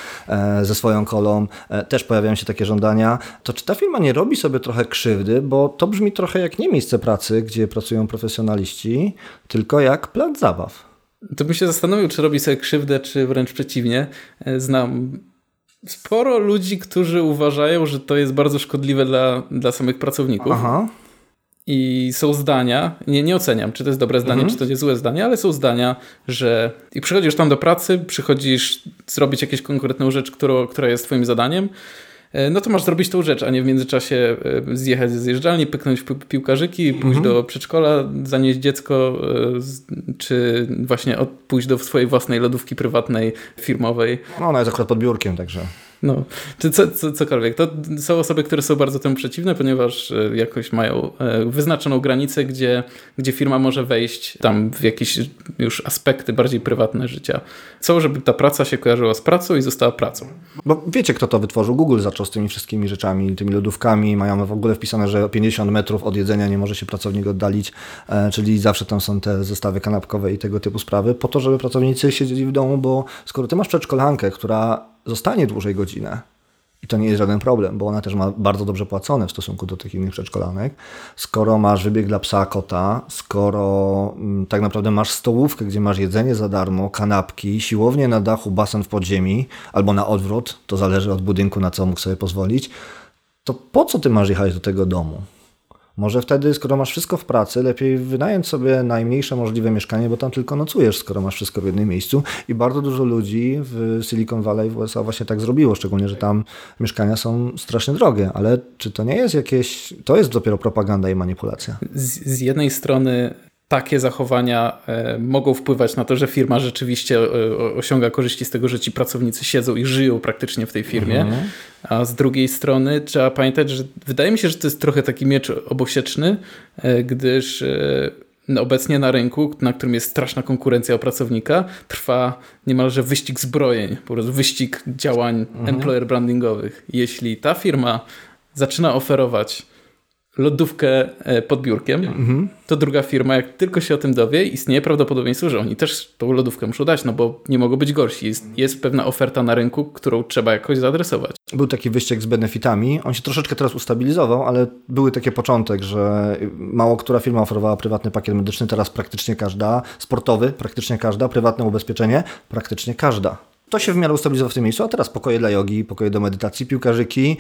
ze swoją kolą. Też pojawiają się takie żądania. To czy ta firma nie robi sobie trochę krzywdy, bo to brzmi trochę jak nie miejsce pracy, gdzie pracują profesjonaliści, tylko jak plac zabaw. To bym się zastanowił, czy robi sobie krzywdę, czy wręcz przeciwnie. E, znam sporo ludzi, którzy uważają, że to jest bardzo szkodliwe dla, dla samych pracowników. Aha. I są zdania, nie, nie oceniam, czy to jest dobre zdanie, mhm. czy to jest złe zdanie, ale są zdania, że i przychodzisz tam do pracy, przychodzisz zrobić jakąś konkretną rzecz, którą, która jest twoim zadaniem, no to masz zrobić tą rzecz, a nie w międzyczasie e, zjechać ze zjeżdżalni, pyknąć piłkarzyki, pójść mhm. do przedszkola, zanieść dziecko, e, czy właśnie pójść do swojej własnej lodówki prywatnej, firmowej. No ona jest akurat pod biurkiem, także... No, czy co, co, cokolwiek. To są osoby, które są bardzo temu przeciwne, ponieważ e, jakoś mają e, wyznaczoną granicę, gdzie, gdzie firma może wejść tam w jakieś już aspekty bardziej prywatne życia. Co, żeby ta praca się kojarzyła z pracą i została pracą. Bo wiecie, kto to wytworzył? Google zaczął z tymi wszystkimi rzeczami, tymi lodówkami. Mają w ogóle wpisane, że 50 metrów od jedzenia nie może się pracownik oddalić, e, czyli zawsze tam są te zestawy kanapkowe i tego typu sprawy, po to, żeby pracownicy siedzieli w domu, bo skoro ty masz przedszkolankę, która zostanie dłużej godzinę. I to nie jest żaden problem, bo ona też ma bardzo dobrze płacone w stosunku do tych innych przedszkolanek. Skoro masz wybieg dla psa, kota, skoro mm, tak naprawdę masz stołówkę, gdzie masz jedzenie za darmo, kanapki, siłownię na dachu, basen w podziemi, albo na odwrót, to zależy od budynku, na co mógł sobie pozwolić, to po co ty masz jechać do tego domu? Może wtedy, skoro masz wszystko w pracy, lepiej wynająć sobie najmniejsze możliwe mieszkanie, bo tam tylko nocujesz, skoro masz wszystko w jednym miejscu. I bardzo dużo ludzi w Silicon Valley w USA właśnie tak zrobiło, szczególnie, że tam mieszkania są strasznie drogie. Ale czy to nie jest jakieś. To jest dopiero propaganda i manipulacja? Z, z jednej strony takie zachowania e, mogą wpływać na to, że firma rzeczywiście e, osiąga korzyści z tego, że ci pracownicy siedzą i żyją praktycznie w tej firmie. Mhm. A z drugiej strony trzeba pamiętać, że wydaje mi się, że to jest trochę taki miecz obosieczny, e, gdyż obecnie na rynku, na którym jest straszna konkurencja o pracownika, trwa niemalże wyścig zbrojeń, po prostu wyścig działań mhm. employer brandingowych. Jeśli ta firma zaczyna oferować lodówkę e, pod biurkiem, mhm. to druga firma, jak tylko się o tym dowie, istnieje prawdopodobieństwo, że oni też tą lodówkę muszą dać, no bo nie mogą być gorsi. Jest, jest pewna oferta na rynku, którą trzeba jakoś zaadresować. Był taki wyścig z benefitami. On się troszeczkę teraz ustabilizował, ale były takie początek, że mało która firma oferowała prywatny pakiet medyczny, teraz praktycznie każda, sportowy, praktycznie każda, prywatne ubezpieczenie, praktycznie każda. To się w miarę ustabilizowało w tym miejscu, a teraz pokoje dla jogi, pokoje do medytacji, piłkarzyki,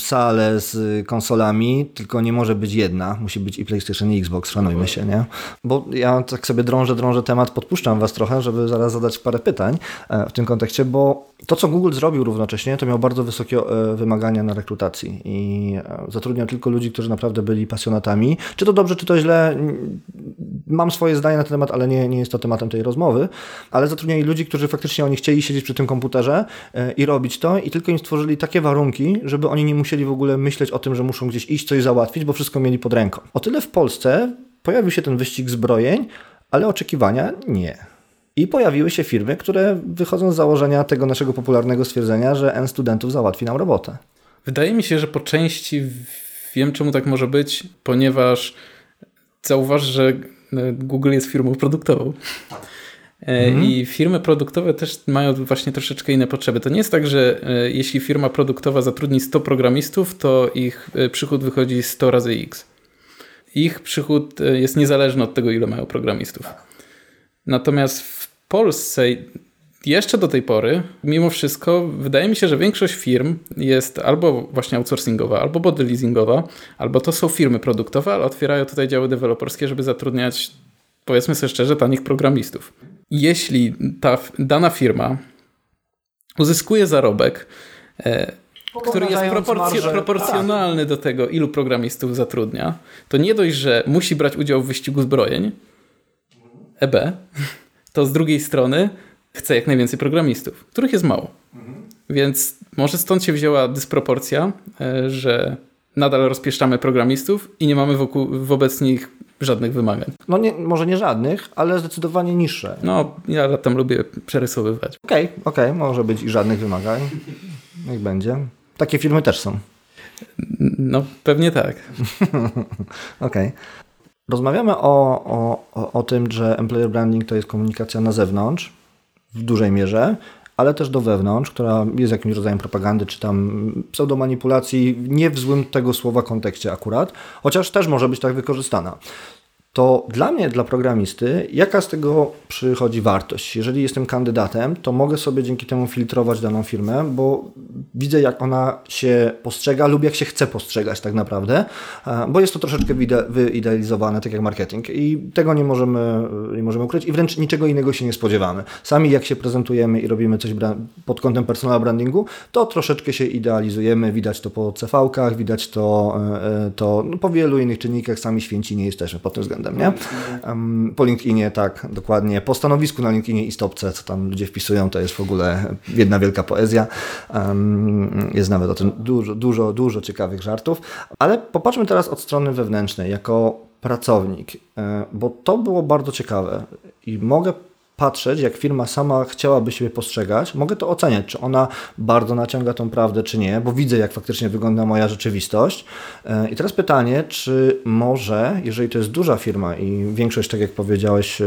sale z konsolami, tylko nie może być jedna, musi być i PlayStation i Xbox, szanujmy się, nie? Bo ja tak sobie drążę, drążę temat, podpuszczam Was trochę, żeby zaraz zadać parę pytań e, w tym kontekście, bo to, co Google zrobił równocześnie, to miał bardzo wysokie e, wymagania na rekrutacji i e, zatrudniał tylko ludzi, którzy naprawdę byli pasjonatami. Czy to dobrze, czy to źle, mam swoje zdanie na ten temat, ale nie, nie jest to tematem tej rozmowy, ale zatrudniali ludzi, którzy faktycznie oni chcieli siedzieć przy tym komputerze e, i robić to i tylko im stworzyli takie warunki, żeby oni nie musieli w ogóle myśleć o tym, że muszą gdzieś iść, coś załatwić, bo wszystko mieli pod ręką. O tyle w Polsce pojawił się ten wyścig zbrojeń, ale oczekiwania nie. I pojawiły się firmy, które wychodzą z założenia tego naszego popularnego stwierdzenia, że N studentów załatwi nam robotę. Wydaje mi się, że po części wiem, czemu tak może być, ponieważ zauważ, że Google jest firmą produktową. Mhm. I firmy produktowe też mają właśnie troszeczkę inne potrzeby. To nie jest tak, że e, jeśli firma produktowa zatrudni 100 programistów, to ich e, przychód wychodzi 100 razy x. ich przychód e, jest niezależny od tego, ile mają programistów. Natomiast w Polsce jeszcze do tej pory, mimo wszystko, wydaje mi się, że większość firm jest albo właśnie outsourcingowa, albo body leasingowa, albo to są firmy produktowe, ale otwierają tutaj działy deweloperskie, żeby zatrudniać, powiedzmy sobie szczerze, tanich programistów. Jeśli ta dana firma uzyskuje zarobek, e, który jest proporcj proporcjonalny do tego, ilu programistów zatrudnia, to nie dość, że musi brać udział w wyścigu zbrojeń, EB, to z drugiej strony chce jak najwięcej programistów, których jest mało. Więc może stąd się wzięła dysproporcja, e, że nadal rozpieszczamy programistów i nie mamy wokół, wobec nich żadnych wymagań. No nie, może nie żadnych, ale zdecydowanie niższe. No, ja tam lubię przerysowywać. Okej, okay, okej, okay. może być i żadnych wymagań. Niech będzie. Takie firmy też są. No, pewnie tak. okej. Okay. Rozmawiamy o, o, o tym, że employer branding to jest komunikacja na zewnątrz w dużej mierze, ale też do wewnątrz, która jest jakimś rodzajem propagandy, czy tam pseudomanipulacji, nie w złym tego słowa kontekście akurat, chociaż też może być tak wykorzystana to dla mnie, dla programisty, jaka z tego przychodzi wartość? Jeżeli jestem kandydatem, to mogę sobie dzięki temu filtrować daną firmę, bo widzę, jak ona się postrzega lub jak się chce postrzegać tak naprawdę, bo jest to troszeczkę wyidealizowane, tak jak marketing i tego nie możemy, nie możemy ukryć i wręcz niczego innego się nie spodziewamy. Sami jak się prezentujemy i robimy coś pod kątem personal brandingu, to troszeczkę się idealizujemy, widać to po CV-kach, widać to, e, e, to no, po wielu innych czynnikach, sami święci nie jesteśmy pod tym względem względem, nie? Um, po LinkedInie, tak, dokładnie. Po stanowisku na LinkedInie i stopce, co tam ludzie wpisują, to jest w ogóle jedna wielka poezja. Jest nawet o tym dużo, dużo, dużo ciekawych żartów. Ale popatrzmy teraz od strony wewnętrznej, jako pracownik, e, bo to było bardzo ciekawe i mogę patrzeć, jak firma sama chciałaby siebie postrzegać, mogę to oceniać, czy ona bardzo naciąga tą prawdę, czy nie, bo widzę, jak faktycznie wygląda moja rzeczywistość. E, I teraz pytanie, czy może, jeżeli to jest duża firma i większość, tak jak powiedziałeś, e,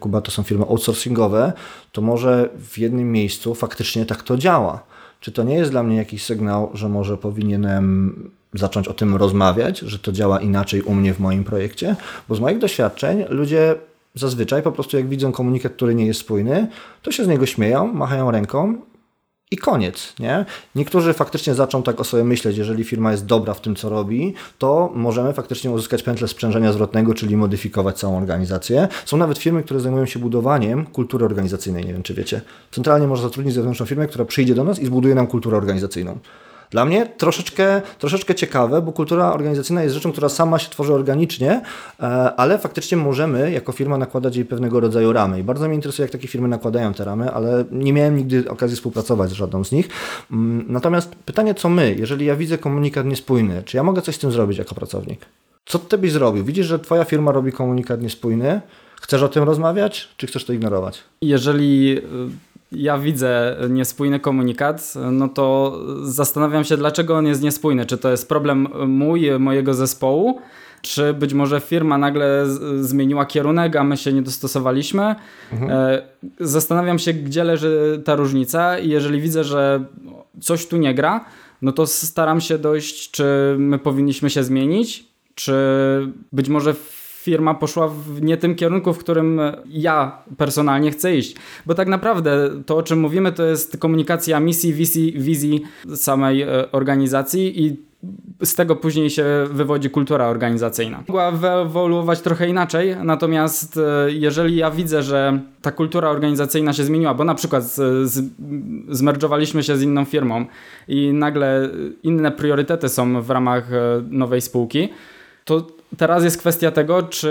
Kuba, to są firmy outsourcingowe, to może w jednym miejscu faktycznie tak to działa. Czy to nie jest dla mnie jakiś sygnał, że może powinienem zacząć o tym rozmawiać, że to działa inaczej u mnie w moim projekcie? Bo z moich doświadczeń ludzie zazwyczaj po prostu jak widzą komunikat, który nie jest spójny, to się z niego śmieją, machają ręką i koniec, nie? Niektórzy faktycznie zaczą tak o sobie myśleć, jeżeli firma jest dobra w tym, co robi, to możemy faktycznie uzyskać pętlę sprzężenia zwrotnego, czyli modyfikować całą organizację. Są nawet firmy, które zajmują się budowaniem kultury organizacyjnej, nie wiem, czy wiecie. Centralnie można zatrudnić zewnętrzną firmę, która przyjdzie do nas i zbuduje nam kulturę organizacyjną. Dla mnie troszeczkę, troszeczkę ciekawe, bo kultura organizacyjna jest rzeczą, która sama się tworzy organicznie, e, ale faktycznie możemy jako firma nakładać jej pewnego rodzaju ramy. I bardzo mnie interesuje, jak takie firmy nakładają te ramy, ale nie miałem nigdy okazji współpracować z żadną z nich. Mm, natomiast pytanie, co my, jeżeli ja widzę komunikat niespójny, czy ja mogę coś z tym zrobić jako pracownik? Co ty byś zrobił? Widzisz, że twoja firma robi komunikat niespójny, Chcesz o tym rozmawiać, czy chcesz to ignorować? Jeżeli ja widzę niespójny komunikat, no to zastanawiam się, dlaczego on jest niespójny. Czy to jest problem mój, mojego zespołu, czy być może firma nagle zmieniła kierunek, a my się nie dostosowaliśmy. Mhm. E, zastanawiam się, gdzie leży ta różnica i jeżeli widzę, że coś tu nie gra, no to staram się dojść, czy my powinniśmy się zmienić, czy być może firma poszła w nie tym kierunku, w którym ja personalnie chcę iść. Bo tak naprawdę to, o czym mówimy, to jest komunikacja misji, wizji, wizji samej e, organizacji i z tego później się wywodzi kultura organizacyjna. Mogła wyewoluować trochę inaczej, natomiast e, jeżeli ja widzę, że ta kultura organizacyjna się zmieniła, bo na przykład z, zmerdżowaliśmy się z inną firmą i nagle inne priorytety są w ramach e, nowej spółki, to teraz jest kwestia tego, czy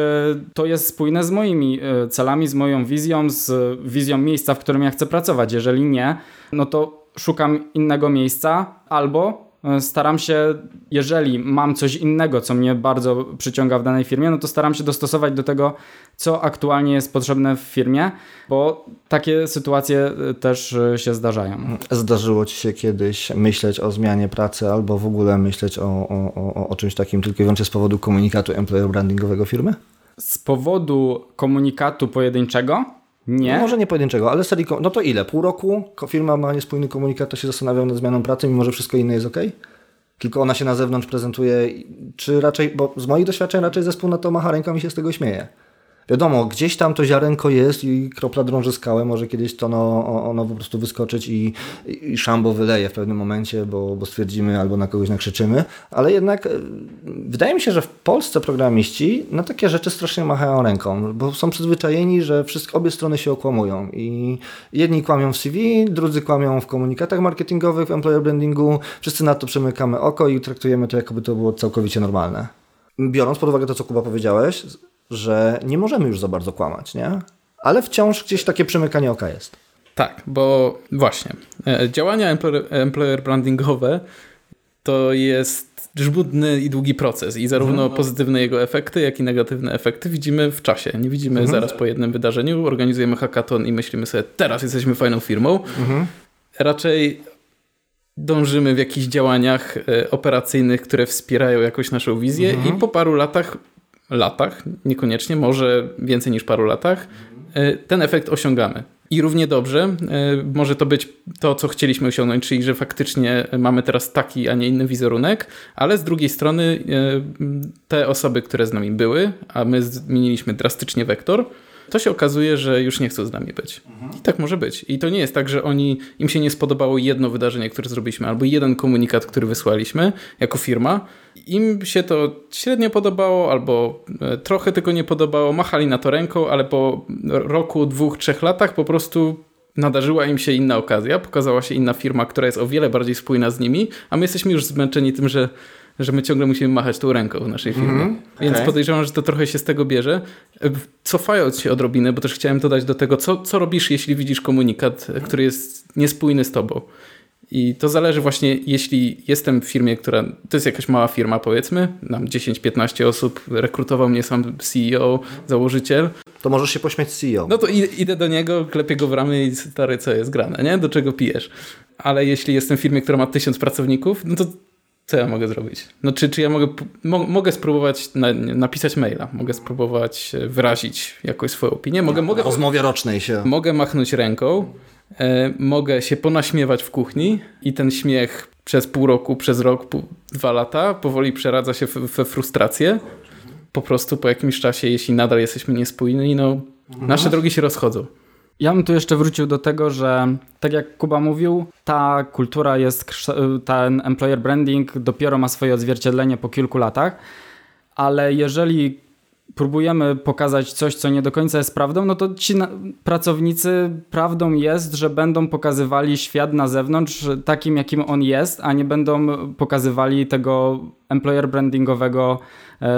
to jest spójne z moimi e, celami, z moją wizją, z wizją miejsca, w którym ja chcę pracować. Jeżeli nie, no to szukam innego miejsca albo staram się, jeżeli mam coś innego, co mnie bardzo przyciąga w danej firmie, no to staram się dostosować do tego, co aktualnie jest potrzebne w firmie, bo takie sytuacje e, też e, się zdarzają. Zdarzyło Ci się kiedyś myśleć o zmianie pracy albo w ogóle myśleć o, o, o, o czymś takim tylko i wyłącznie z powodu komunikatu employer brandingowego firmy? Z powodu komunikatu pojedynczego nie. No może nie pojedynczego, ale serii. No to ile? Pół roku firma ma niespójny komunikat, to się zastanawiał nad zmianą pracy, mimo że wszystko inne jest ok? tylko ona się na zewnątrz prezentuje, czy raczej, bo z moich doświadczeń raczej zespół na to macha ręką i się z tego śmieje. Wiadomo, gdzieś tam to ziarenko jest i kropla drąży skałę, może kiedyś to ono, ono po prostu wyskoczyć i, i szambo wyleje w pewnym momencie, bo, bo stwierdzimy albo na kogoś nakrzyczymy, ale jednak e, wydaje mi się, że w Polsce programiści na takie rzeczy strasznie machają ręką, bo są przyzwyczajeni, że wszystko, obie strony się okłamują i jedni kłamią w CV, drudzy kłamią w komunikatach marketingowych, w employer brandingu, wszyscy na to przemykamy oko i traktujemy to, jakoby to było całkowicie normalne. Biorąc pod uwagę to, co Kuba powiedziałeś, że nie możemy już za bardzo kłamać, nie? Ale wciąż gdzieś takie przemykanie oka jest. Tak, bo właśnie e, działania employer, employer brandingowe to jest żmudny i długi proces i zarówno mhm. pozytywne jego efekty, jak i negatywne efekty widzimy w czasie. Nie widzimy mhm. zaraz po jednym wydarzeniu, organizujemy hackathon i myślimy sobie, teraz jesteśmy fajną firmą. Mhm. Raczej dążymy w jakichś działaniach e, operacyjnych, które wspierają jakoś naszą wizję mhm. i po paru latach latach, niekoniecznie, może więcej niż paru latach, e, ten efekt osiągamy. I równie dobrze e, może to być to, co chcieliśmy osiągnąć, czyli że faktycznie mamy teraz taki, a nie inny wizerunek, ale z drugiej strony e, te osoby, które z nami były, a my zmieniliśmy drastycznie wektor, to się okazuje, że już nie chcą z nami być. I tak może być. I to nie jest tak, że oni, im się nie spodobało jedno wydarzenie, które zrobiliśmy, albo jeden komunikat, który wysłaliśmy jako firma. Im się to średnio podobało, albo e, trochę tylko nie podobało, machali na to ręką, ale po roku, dwóch, trzech latach po prostu nadarzyła im się inna okazja, pokazała się inna firma, która jest o wiele bardziej spójna z nimi, a my jesteśmy już zmęczeni tym, że że my ciągle musimy machać tą ręką w naszej firmie. Mm, Więc okay. podejrzewam, że to trochę się z tego bierze. Cofając się odrobinę, bo też chciałem dodać do tego, co, co robisz, jeśli widzisz komunikat, który jest niespójny z tobą. I to zależy właśnie, jeśli jestem w firmie, która to jest jakaś mała firma, powiedzmy, nam 10-15 osób, rekrutował mnie sam CEO, założyciel. To możesz się pośmiać CEO. No to idę do niego, klepię go w ramię i stary, co jest grane, nie? Do czego pijesz? Ale jeśli jestem w firmie, która ma tysiąc pracowników, no to co ja mogę zrobić? No czy, czy ja mogę, mo, mogę spróbować na, napisać maila, mogę spróbować e, wyrazić jakoś swoją opinię, mogę... No, mogę rozmowie rocznej się... Mogę machnąć ręką, e, mogę się ponaśmiewać w kuchni i ten śmiech przez pół roku, przez rok, pół, dwa lata powoli przeradza się we frustrację. Po prostu po jakimś czasie, jeśli nadal jesteśmy niespójni, no mhm. nasze drogi się rozchodzą. Ja bym tu jeszcze wrócił do tego, że tak jak Kuba mówił, ta kultura jest, ten employer branding dopiero ma swoje odzwierciedlenie po kilku latach, ale jeżeli próbujemy pokazać coś, co nie do końca jest prawdą, no to ci pracownicy prawdą jest, że będą pokazywali świat na zewnątrz takim, jakim on jest, a nie będą pokazywali tego employer brandingowego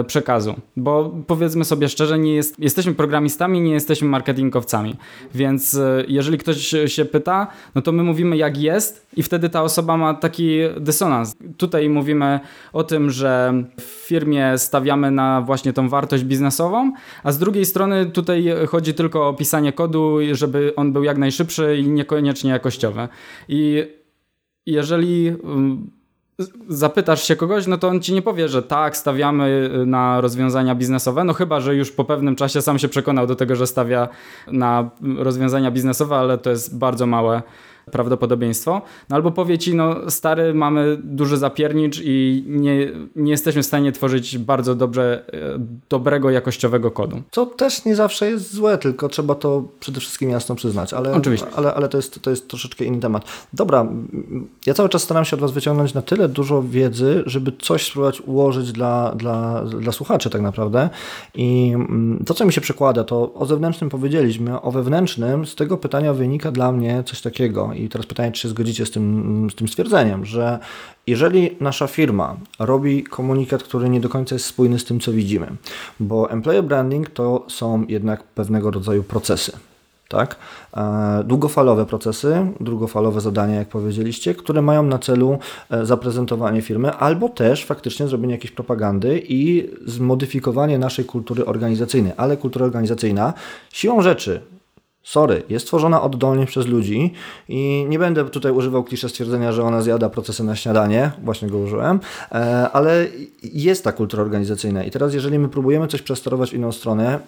przekazu. Bo powiedzmy sobie szczerze, nie jest, jesteśmy programistami, nie jesteśmy marketingowcami. Więc e, jeżeli ktoś się pyta, no to my mówimy jak jest i wtedy ta osoba ma taki dysonans. Tutaj mówimy o tym, że w firmie stawiamy na właśnie tą wartość biznesową, a z drugiej strony tutaj chodzi tylko o pisanie kodu, żeby on był jak najszybszy i niekoniecznie jakościowy. I jeżeli mm, zapytasz się kogoś, no to on ci nie powie, że tak, stawiamy y, na rozwiązania biznesowe, no chyba, że już po pewnym czasie sam się przekonał do tego, że stawia na rozwiązania biznesowe, ale to jest bardzo małe prawdopodobieństwo. No albo powie ci, no stary, mamy duży zapiernicz i nie, nie jesteśmy w stanie tworzyć bardzo dobrze, e, dobrego, jakościowego kodu. Co też nie zawsze jest złe, tylko trzeba to przede wszystkim jasno przyznać. Ale, Oczywiście. Ale, ale to, jest, to jest troszeczkę inny temat. Dobra, ja cały czas staram się od Was wyciągnąć na tyle dużo wiedzy, żeby coś spróbować ułożyć dla, dla, dla słuchaczy tak naprawdę. I to, co mi się przekłada, to o zewnętrznym powiedzieliśmy, o wewnętrznym z tego pytania wynika dla mnie coś takiego i teraz pytanie, czy się zgodzicie z tym, z tym stwierdzeniem, że jeżeli nasza firma robi komunikat, który nie do końca jest spójny z tym, co widzimy, bo employer branding to są jednak pewnego rodzaju procesy. Tak? E, długofalowe procesy, długofalowe zadania, jak powiedzieliście, które mają na celu e, zaprezentowanie firmy albo też faktycznie zrobienie jakiejś propagandy i zmodyfikowanie naszej kultury organizacyjnej. Ale kultura organizacyjna siłą rzeczy sorry, jest tworzona oddolnie przez ludzi i nie będę tutaj używał klisze stwierdzenia, że ona zjada procesy na śniadanie, właśnie go użyłem, e, ale jest ta kultura organizacyjna i teraz jeżeli my próbujemy coś przesterować w inną stronę,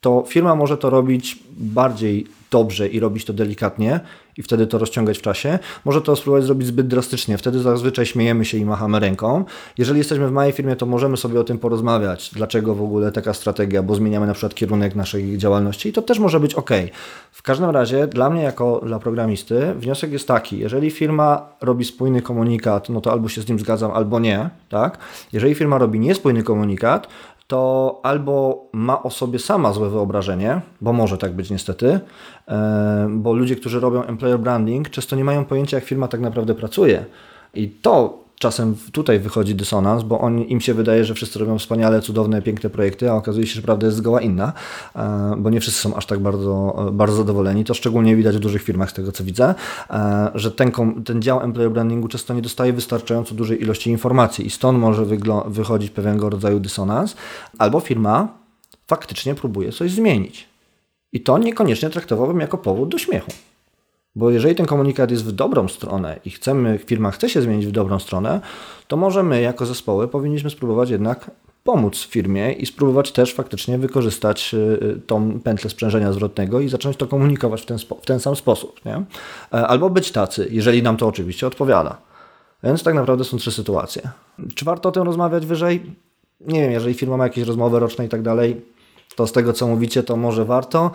to firma może to robić bardziej dobrze i robić to delikatnie i wtedy to rozciągać w czasie. Może to spróbować zrobić zbyt drastycznie, wtedy zazwyczaj śmiejemy się i machamy ręką. Jeżeli jesteśmy w małej firmie, to możemy sobie o tym porozmawiać, dlaczego w ogóle taka strategia, bo zmieniamy na przykład kierunek naszej działalności i to też może być ok. W każdym razie dla mnie jako dla programisty wniosek jest taki, jeżeli firma robi spójny komunikat, no to albo się z nim zgadzam, albo nie, tak? Jeżeli firma robi niespójny komunikat, to albo ma o sobie sama złe wyobrażenie, bo może tak być niestety, e, bo ludzie, którzy robią employer branding, często nie mają pojęcia, jak firma tak naprawdę pracuje. I to czasem tutaj wychodzi dysonans, bo on, im się wydaje, że wszyscy robią wspaniale, cudowne, piękne projekty, a okazuje się, że prawda jest zgoła inna, e, bo nie wszyscy są aż tak bardzo, bardzo zadowoleni. To szczególnie widać w dużych firmach, z tego co widzę, e, że ten, ten dział employer brandingu często nie dostaje wystarczająco dużej ilości informacji i stąd może wychodzić pewnego rodzaju dysonans, albo firma faktycznie próbuje coś zmienić. I to niekoniecznie traktowałbym jako powód do śmiechu. Bo jeżeli ten komunikat jest w dobrą stronę i chcemy, firma chce się zmienić w dobrą stronę, to może my jako zespoły powinniśmy spróbować jednak pomóc firmie i spróbować też faktycznie wykorzystać y, y, tą pętlę sprzężenia zwrotnego i zacząć to komunikować w ten, w ten sam sposób. Nie? E, albo być tacy, jeżeli nam to oczywiście odpowiada. Więc tak naprawdę są trzy sytuacje. Czy warto o tym rozmawiać wyżej? Nie wiem, jeżeli firma ma jakieś rozmowy roczne i tak dalej, to z tego co mówicie, to może warto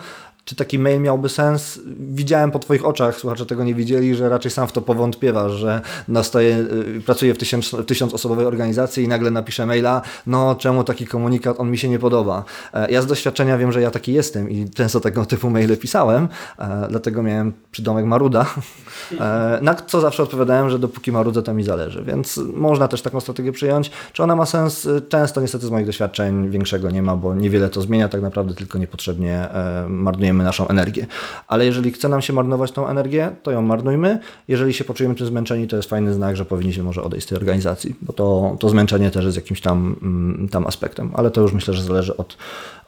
czy taki mail miałby sens? Widziałem po Twoich oczach, słuchacze tego nie widzieli, że raczej sam w to powątpiewasz, że nastaje, y, pracuję w tysiąc, tysiąc osobowej organizacji i nagle napiszę maila, no czemu taki komunikat, on mi się nie podoba. E, ja z doświadczenia wiem, że ja taki jestem i często tego typu maile pisałem, e, dlatego miałem przydomek Maruda, e, na co zawsze odpowiadałem, że dopóki Marudzę to mi zależy, więc można też taką strategię przyjąć. Czy ona ma sens? Często niestety z moich doświadczeń większego nie ma, bo niewiele to zmienia tak naprawdę, tylko niepotrzebnie marnujemy marnujemy naszą energię. Ale jeżeli chce nam się marnować tą energię, to ją marnujmy. Jeżeli się poczujemy tym zmęczeni, to jest fajny znak, że powinniśmy może odejść z tej organizacji, bo to, to zmęczenie też jest jakimś tam, mm, tam aspektem. Ale to już myślę, że zależy od,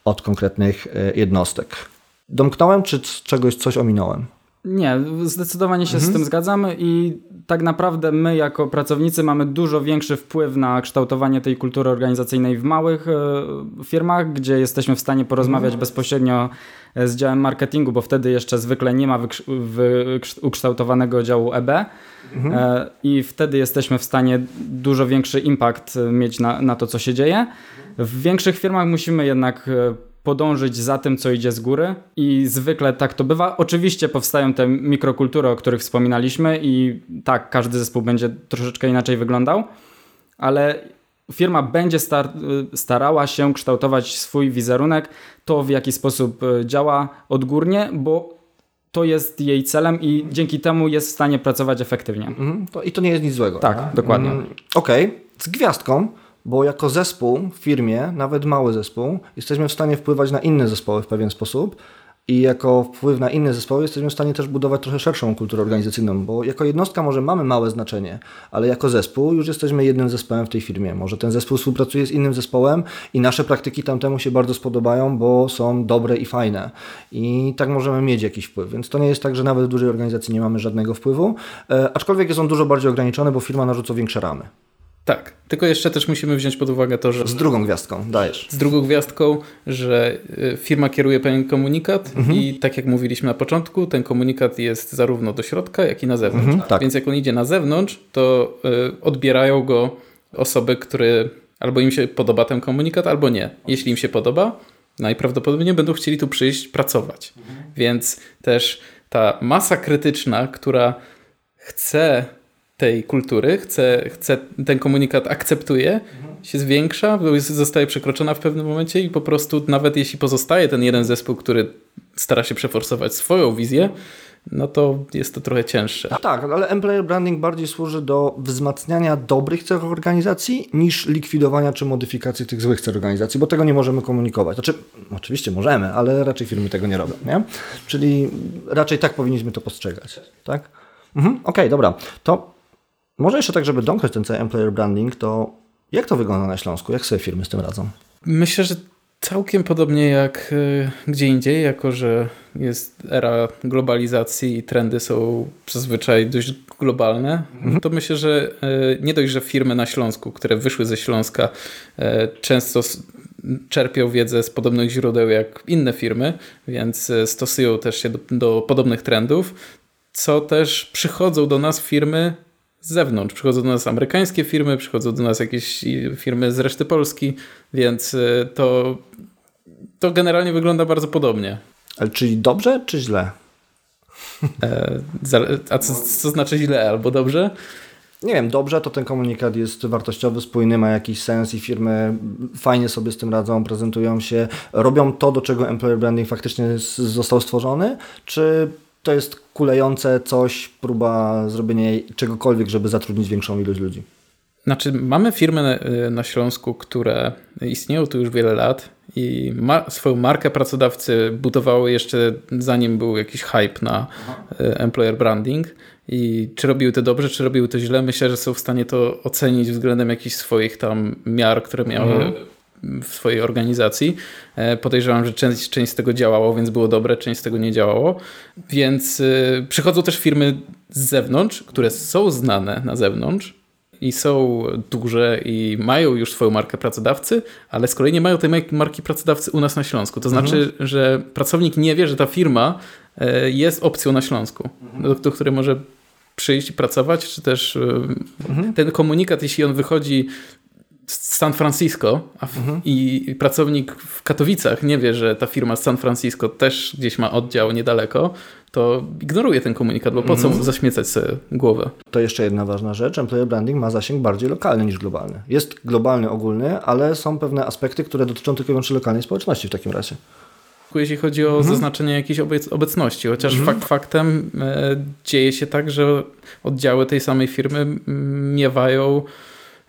od konkretnych e, jednostek. Domknąłem, czy czegoś coś ominąłem? Nie, zdecydowanie się mhm. z tym zgadzamy i tak naprawdę my jako pracownicy mamy dużo większy wpływ na kształtowanie tej kultury organizacyjnej w małych e, firmach, gdzie jesteśmy w stanie porozmawiać mhm. bezpośrednio e, z działem marketingu, bo wtedy jeszcze zwykle nie ma ukształtowanego działu EB mhm. E, i wtedy jesteśmy w stanie dużo większy impact mieć na, na to, co się dzieje. W większych firmach musimy jednak podążyć za tym, co idzie z góry i zwykle tak to bywa. Oczywiście powstają te mikrokultury, o których wspominaliśmy i tak, każdy zespół będzie troszeczkę inaczej wyglądał, ale firma będzie star starała się kształtować swój wizerunek, to w jaki sposób e, działa odgórnie, bo to jest jej celem i dzięki temu jest w stanie pracować efektywnie. Mhm, to, I to nie jest nic złego. Tak, tak? dokładnie. Mm, Okej, okay. z gwiazdką bo jako zespół w firmie, nawet mały zespół, jesteśmy w stanie wpływać na inne zespoły w pewien sposób i jako wpływ na inne zespoły jesteśmy w stanie też budować trochę szerszą kulturę organizacyjną, bo jako jednostka może mamy małe znaczenie, ale jako zespół już jesteśmy jednym zespołem w tej firmie. Może ten zespół współpracuje z innym zespołem i nasze praktyki tamtemu się bardzo spodobają, bo są dobre i fajne. I tak możemy mieć jakiś wpływ. Więc to nie jest tak, że nawet w dużej organizacji nie mamy żadnego wpływu, e, aczkolwiek jest on dużo bardziej ograniczony, bo firma narzuca większe ramy. Tak, tylko jeszcze też musimy wziąć pod uwagę to, że... Z drugą gwiazdką, dajesz. Z drugą gwiazdką, że y, firma kieruje pewien komunikat mhm. i tak jak mówiliśmy na początku, ten komunikat jest zarówno do środka, jak i na zewnątrz. Mhm, tak. Więc jak on idzie na zewnątrz, to y, odbierają go osoby, które albo im się podoba ten komunikat, albo nie. Jeśli im się podoba, najprawdopodobniej będą chcieli tu przyjść pracować. Mhm. Więc też ta masa krytyczna, która chce tej kultury, chce, chce ten komunikat akceptuje, mhm. się zwiększa, zostaje przekroczona w pewnym momencie i po prostu nawet jeśli pozostaje ten jeden zespół, który stara się przeforsować swoją wizję, no to jest to trochę cięższe. tak, ale employer branding bardziej służy do wzmacniania dobrych cech organizacji niż likwidowania czy modyfikacji tych złych cech organizacji, bo tego nie możemy komunikować. Znaczy, oczywiście możemy, ale raczej firmy tego nie robią, nie? Czyli raczej tak powinniśmy to postrzegać, tak? Mhm, Okej, okay, dobra. To może jeszcze tak, żeby domknąć ten cały employer branding, to jak to wygląda na Śląsku? Jak sobie firmy z tym radzą? Myślę, że całkiem podobnie jak e, gdzie indziej, jako że jest era globalizacji i trendy są zazwyczaj dość globalne, mhm. to myślę, że e, nie dość, że firmy na Śląsku, które wyszły ze Śląska, e, często czerpią wiedzę z podobnych źródeł jak inne firmy, więc stosują też się do, do podobnych trendów, co też przychodzą do nas firmy z zewnątrz. Przychodzą do nas amerykańskie firmy, przychodzą do nas jakieś firmy z reszty Polski, więc e, to, to generalnie wygląda bardzo podobnie. Ale czyli dobrze, czy źle? E, a co, co znaczy źle albo dobrze? nie wiem, dobrze, to ten komunikat jest wartościowy, spójny, ma jakiś sens i firmy fajnie sobie z tym radzą, prezentują się, robią to, do czego employer branding faktycznie został stworzony, czy to jest kulejące coś, próba zrobienia czegokolwiek, żeby zatrudnić większą ilość ludzi? Znaczy, mamy firmy na, Śląsku, które istnieją tu już wiele lat i ma, swoją markę pracodawcy budowały jeszcze zanim był jakiś hype na. E, employer branding. I czy robiły to dobrze, czy robiły to źle, myślę, że są w stanie to ocenić względem jakichś swoich tam miar, które miały mhm. W swojej organizacji. E, podejrzewam, że część, część z tego działało, więc było dobre, część z tego nie działało. Więc y, przychodzą też firmy z zewnątrz, które są znane na zewnątrz, i są duże i mają już swoją markę pracodawcy, ale z kolei nie mają tej marki pracodawcy u nas na Śląsku. To znaczy, mhm. że pracownik nie wie, że ta firma e, jest opcją na Śląsku, mhm. do, do której może przyjść i pracować, czy też e, mhm. ten komunikat, jeśli on wychodzi San Francisco w, mhm. i pracownik w Katowicach nie wie, że ta firma z San Francisco też gdzieś ma oddział niedaleko, to ignoruje ten komunikat, bo po co mhm. zaśmiecać sobie głowę? To jeszcze jedna ważna rzecz. Employer branding ma zasięg bardziej lokalny niż globalny. Jest globalny, ogólny, ale są pewne aspekty, które dotyczą tylko i wyłącznie lokalnej społeczności w takim razie jeśli chodzi o mhm. zaznaczenie jakiejś obecności, chociaż mhm. fakt faktem e, dzieje się tak, że oddziały tej samej firmy miewają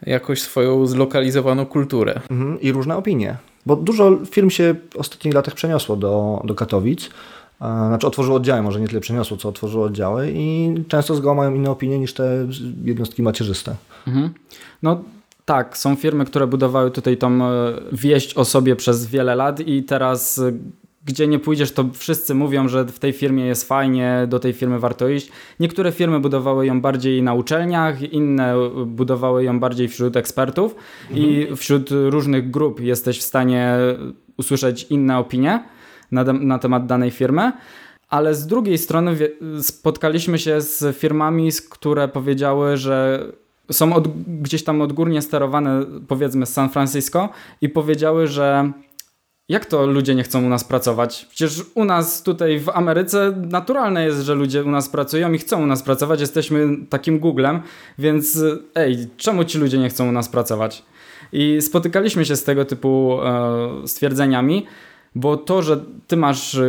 jakoś swoją zlokalizowaną kulturę. Mhm. I różne opinie. Bo dużo firm się w ostatnich latach przeniosło do, do Katowic. Znaczy otworzyło oddziały, może nie tyle przeniosło, co otworzyło oddziały i często z GO mają inne opinie niż te jednostki macierzyste. Mhm. No tak, są firmy, które budowały tutaj tą e, wieść o sobie przez wiele lat i teraz gdzie nie pójdziesz, to wszyscy mówią, że w tej firmie jest fajnie, do tej firmy warto iść. Niektóre firmy budowały ją bardziej na uczelniach, inne budowały ją bardziej wśród ekspertów mhm. i wśród różnych grup jesteś w stanie usłyszeć inne opinie na, na temat danej firmy. Ale z drugiej strony spotkaliśmy się z firmami, które powiedziały, że są od, gdzieś tam odgórnie sterowane, powiedzmy z San Francisco i powiedziały, że jak to ludzie nie chcą u nas pracować? Przecież u nas tutaj w Ameryce naturalne jest, że ludzie u nas pracują i chcą u nas pracować. Jesteśmy takim Googlem, więc ej, czemu ci ludzie nie chcą u nas pracować? I spotykaliśmy się z tego typu e, stwierdzeniami, bo to, że ty masz e,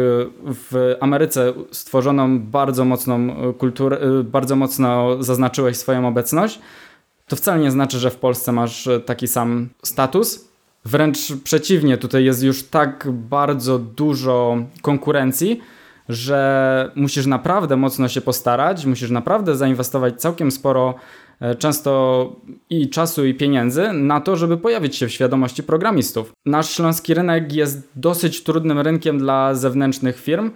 w Ameryce stworzoną bardzo mocną kulturę, e, bardzo mocno zaznaczyłeś swoją obecność, to wcale nie znaczy, że w Polsce masz taki sam status Wręcz przeciwnie, tutaj jest już tak bardzo dużo konkurencji, że musisz naprawdę mocno się postarać, musisz naprawdę zainwestować całkiem sporo, e, często i czasu, i pieniędzy na to, żeby pojawić się w świadomości programistów. Nasz śląski rynek jest dosyć trudnym rynkiem dla zewnętrznych firm,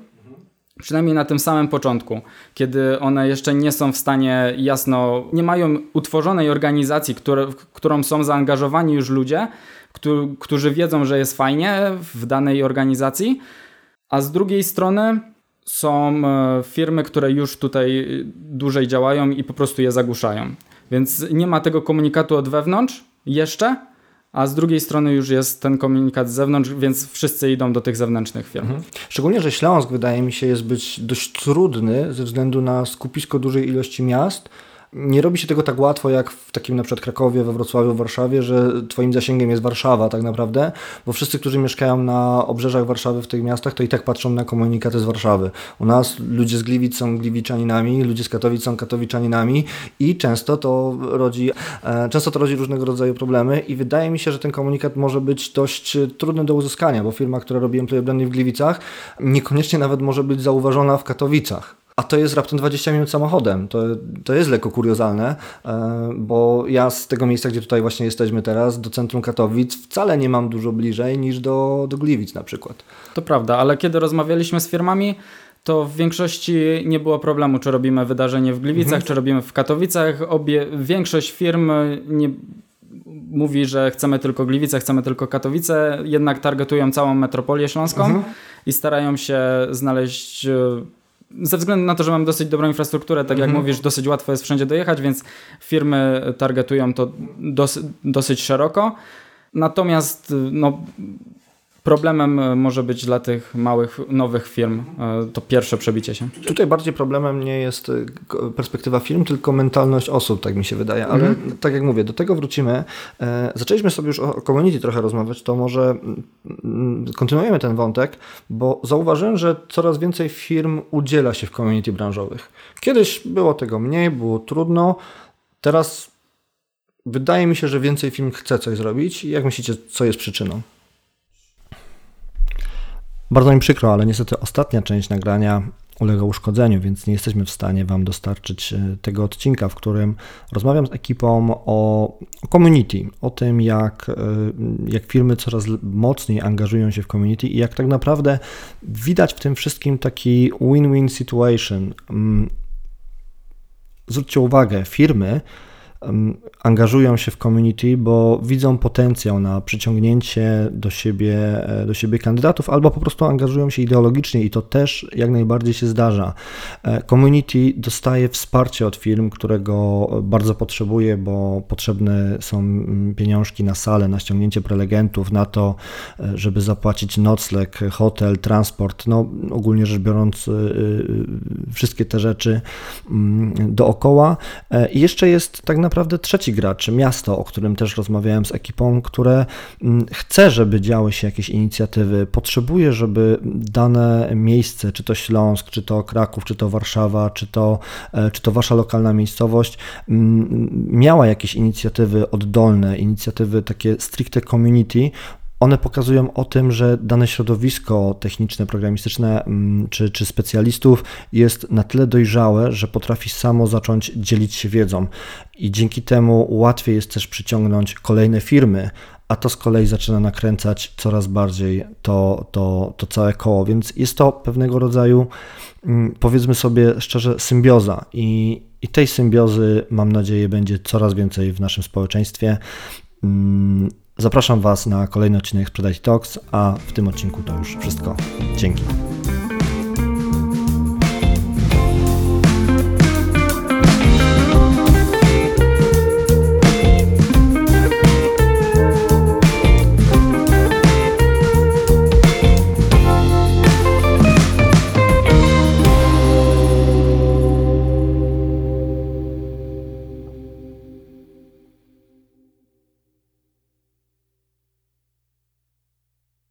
przynajmniej na tym samym początku, kiedy one jeszcze nie są w stanie jasno, nie mają utworzonej organizacji, które, w którą są zaangażowani już ludzie, którzy wiedzą, że jest fajnie w danej organizacji, a z drugiej strony są e, firmy, które już tutaj dłużej działają i po prostu je zagłuszają. Więc nie ma tego komunikatu od wewnątrz jeszcze, a z drugiej strony już jest ten komunikat z zewnątrz, więc wszyscy idą do tych zewnętrznych firm. Mhm. Szczególnie, że Śląsk wydaje mi się jest być dość trudny ze względu na skupisko dużej ilości miast, nie robi się tego tak łatwo jak w takim na przykład Krakowie, we Wrocławiu, w Warszawie, że twoim zasięgiem jest Warszawa tak naprawdę, bo wszyscy, którzy mieszkają na obrzeżach Warszawy w tych miastach, to i tak patrzą na komunikaty z Warszawy. U nas ludzie z Gliwic są Gliwiczaninami, ludzie z Katowic są Katowiczaninami i często to rodzi, e, często to rodzi różnego rodzaju problemy i wydaje mi się, że ten komunikat może być dość trudny do uzyskania, bo firma, która robi employer branding w Gliwicach, niekoniecznie nawet może być zauważona w Katowicach a to jest raptem 20 minut samochodem. To, to jest lekko kuriozalne, e, bo ja z tego miejsca, gdzie tutaj właśnie jesteśmy teraz, do centrum Katowic, wcale nie mam dużo bliżej niż do, do Gliwic na przykład. To prawda, ale kiedy rozmawialiśmy z firmami, to w większości nie było problemu, czy robimy wydarzenie w Gliwicach, mhm. czy robimy w Katowicach. Obie, większość firm nie mówi, że chcemy tylko Gliwice, chcemy tylko Katowice, jednak targetują całą metropolię śląską mhm. i starają się znaleźć e, ze względu na to, że mam dosyć dobrą infrastrukturę, tak jak mhm. mówisz, dosyć łatwo jest wszędzie dojechać, więc firmy targetują to dos dosyć szeroko. Natomiast no, Problemem e, może być dla tych małych, nowych firm e, to pierwsze przebicie się. Tutaj bardziej problemem nie jest e, perspektywa firm, tylko mentalność osób, tak mi się wydaje. Ale mhm. tak jak mówię, do tego wrócimy. Zaczęliśmy sobie już o community trochę rozmawiać, to może mm, kontynuujemy ten wątek, bo zauważyłem, że coraz więcej firm udziela się w community branżowych. Kiedyś było tego mniej, było trudno. Teraz wydaje mi się, że więcej firm chce coś zrobić. Jak myślicie, co jest przyczyną? Bardzo mi przykro, ale niestety ostatnia część nagrania ulega uszkodzeniu, więc nie jesteśmy w stanie Wam dostarczyć e, tego odcinka, w którym rozmawiam z ekipą o community, o tym, jak, e, jak firmy coraz mocniej angażują się w community i jak tak naprawdę widać w tym wszystkim taki win-win situation. Mm, zwróćcie uwagę, firmy angażują się w community, bo widzą potencjał na przyciągnięcie do siebie, e, do siebie kandydatów, albo po prostu angażują się ideologicznie i to też jak najbardziej się zdarza. E, community dostaje wsparcie od firm, którego bardzo potrzebuje, bo potrzebne są pieniążki na salę, na ściągnięcie prelegentów, na to, e, żeby zapłacić nocleg, hotel, transport, no ogólnie rzecz biorąc wszystkie te rzeczy dookoła. I jeszcze jest tak naprawdę trzeci gracz, miasto, o którym też rozmawiałem z ekipą, które mm, chce, żeby działy się jakieś inicjatywy, potrzebuje, żeby dane miejsce, czy to Śląsk, czy to Kraków, czy to Warszawa, czy to, e, czy to wasza lokalna miejscowość, mm, miała jakieś inicjatywy oddolne, inicjatywy takie stricte community, one pokazują o tym, że dane środowisko techniczne, programistyczne mm, czy, czy specjalistów jest na tyle dojrzałe, że potrafi samo zacząć dzielić się wiedzą. I dzięki temu łatwiej jest też przyciągnąć kolejne firmy, a to z kolei zaczyna nakręcać coraz bardziej to, to, to całe koło, więc jest to pewnego rodzaju, mm, powiedzmy sobie szczerze, symbioza. I, i tej symbiozy mam nadzieję będzie coraz więcej w naszym społeczeństwie. Zapraszam Was na kolejny odcinek Sprzedaj Talks, a w tym odcinku to już wszystko. Dzięki.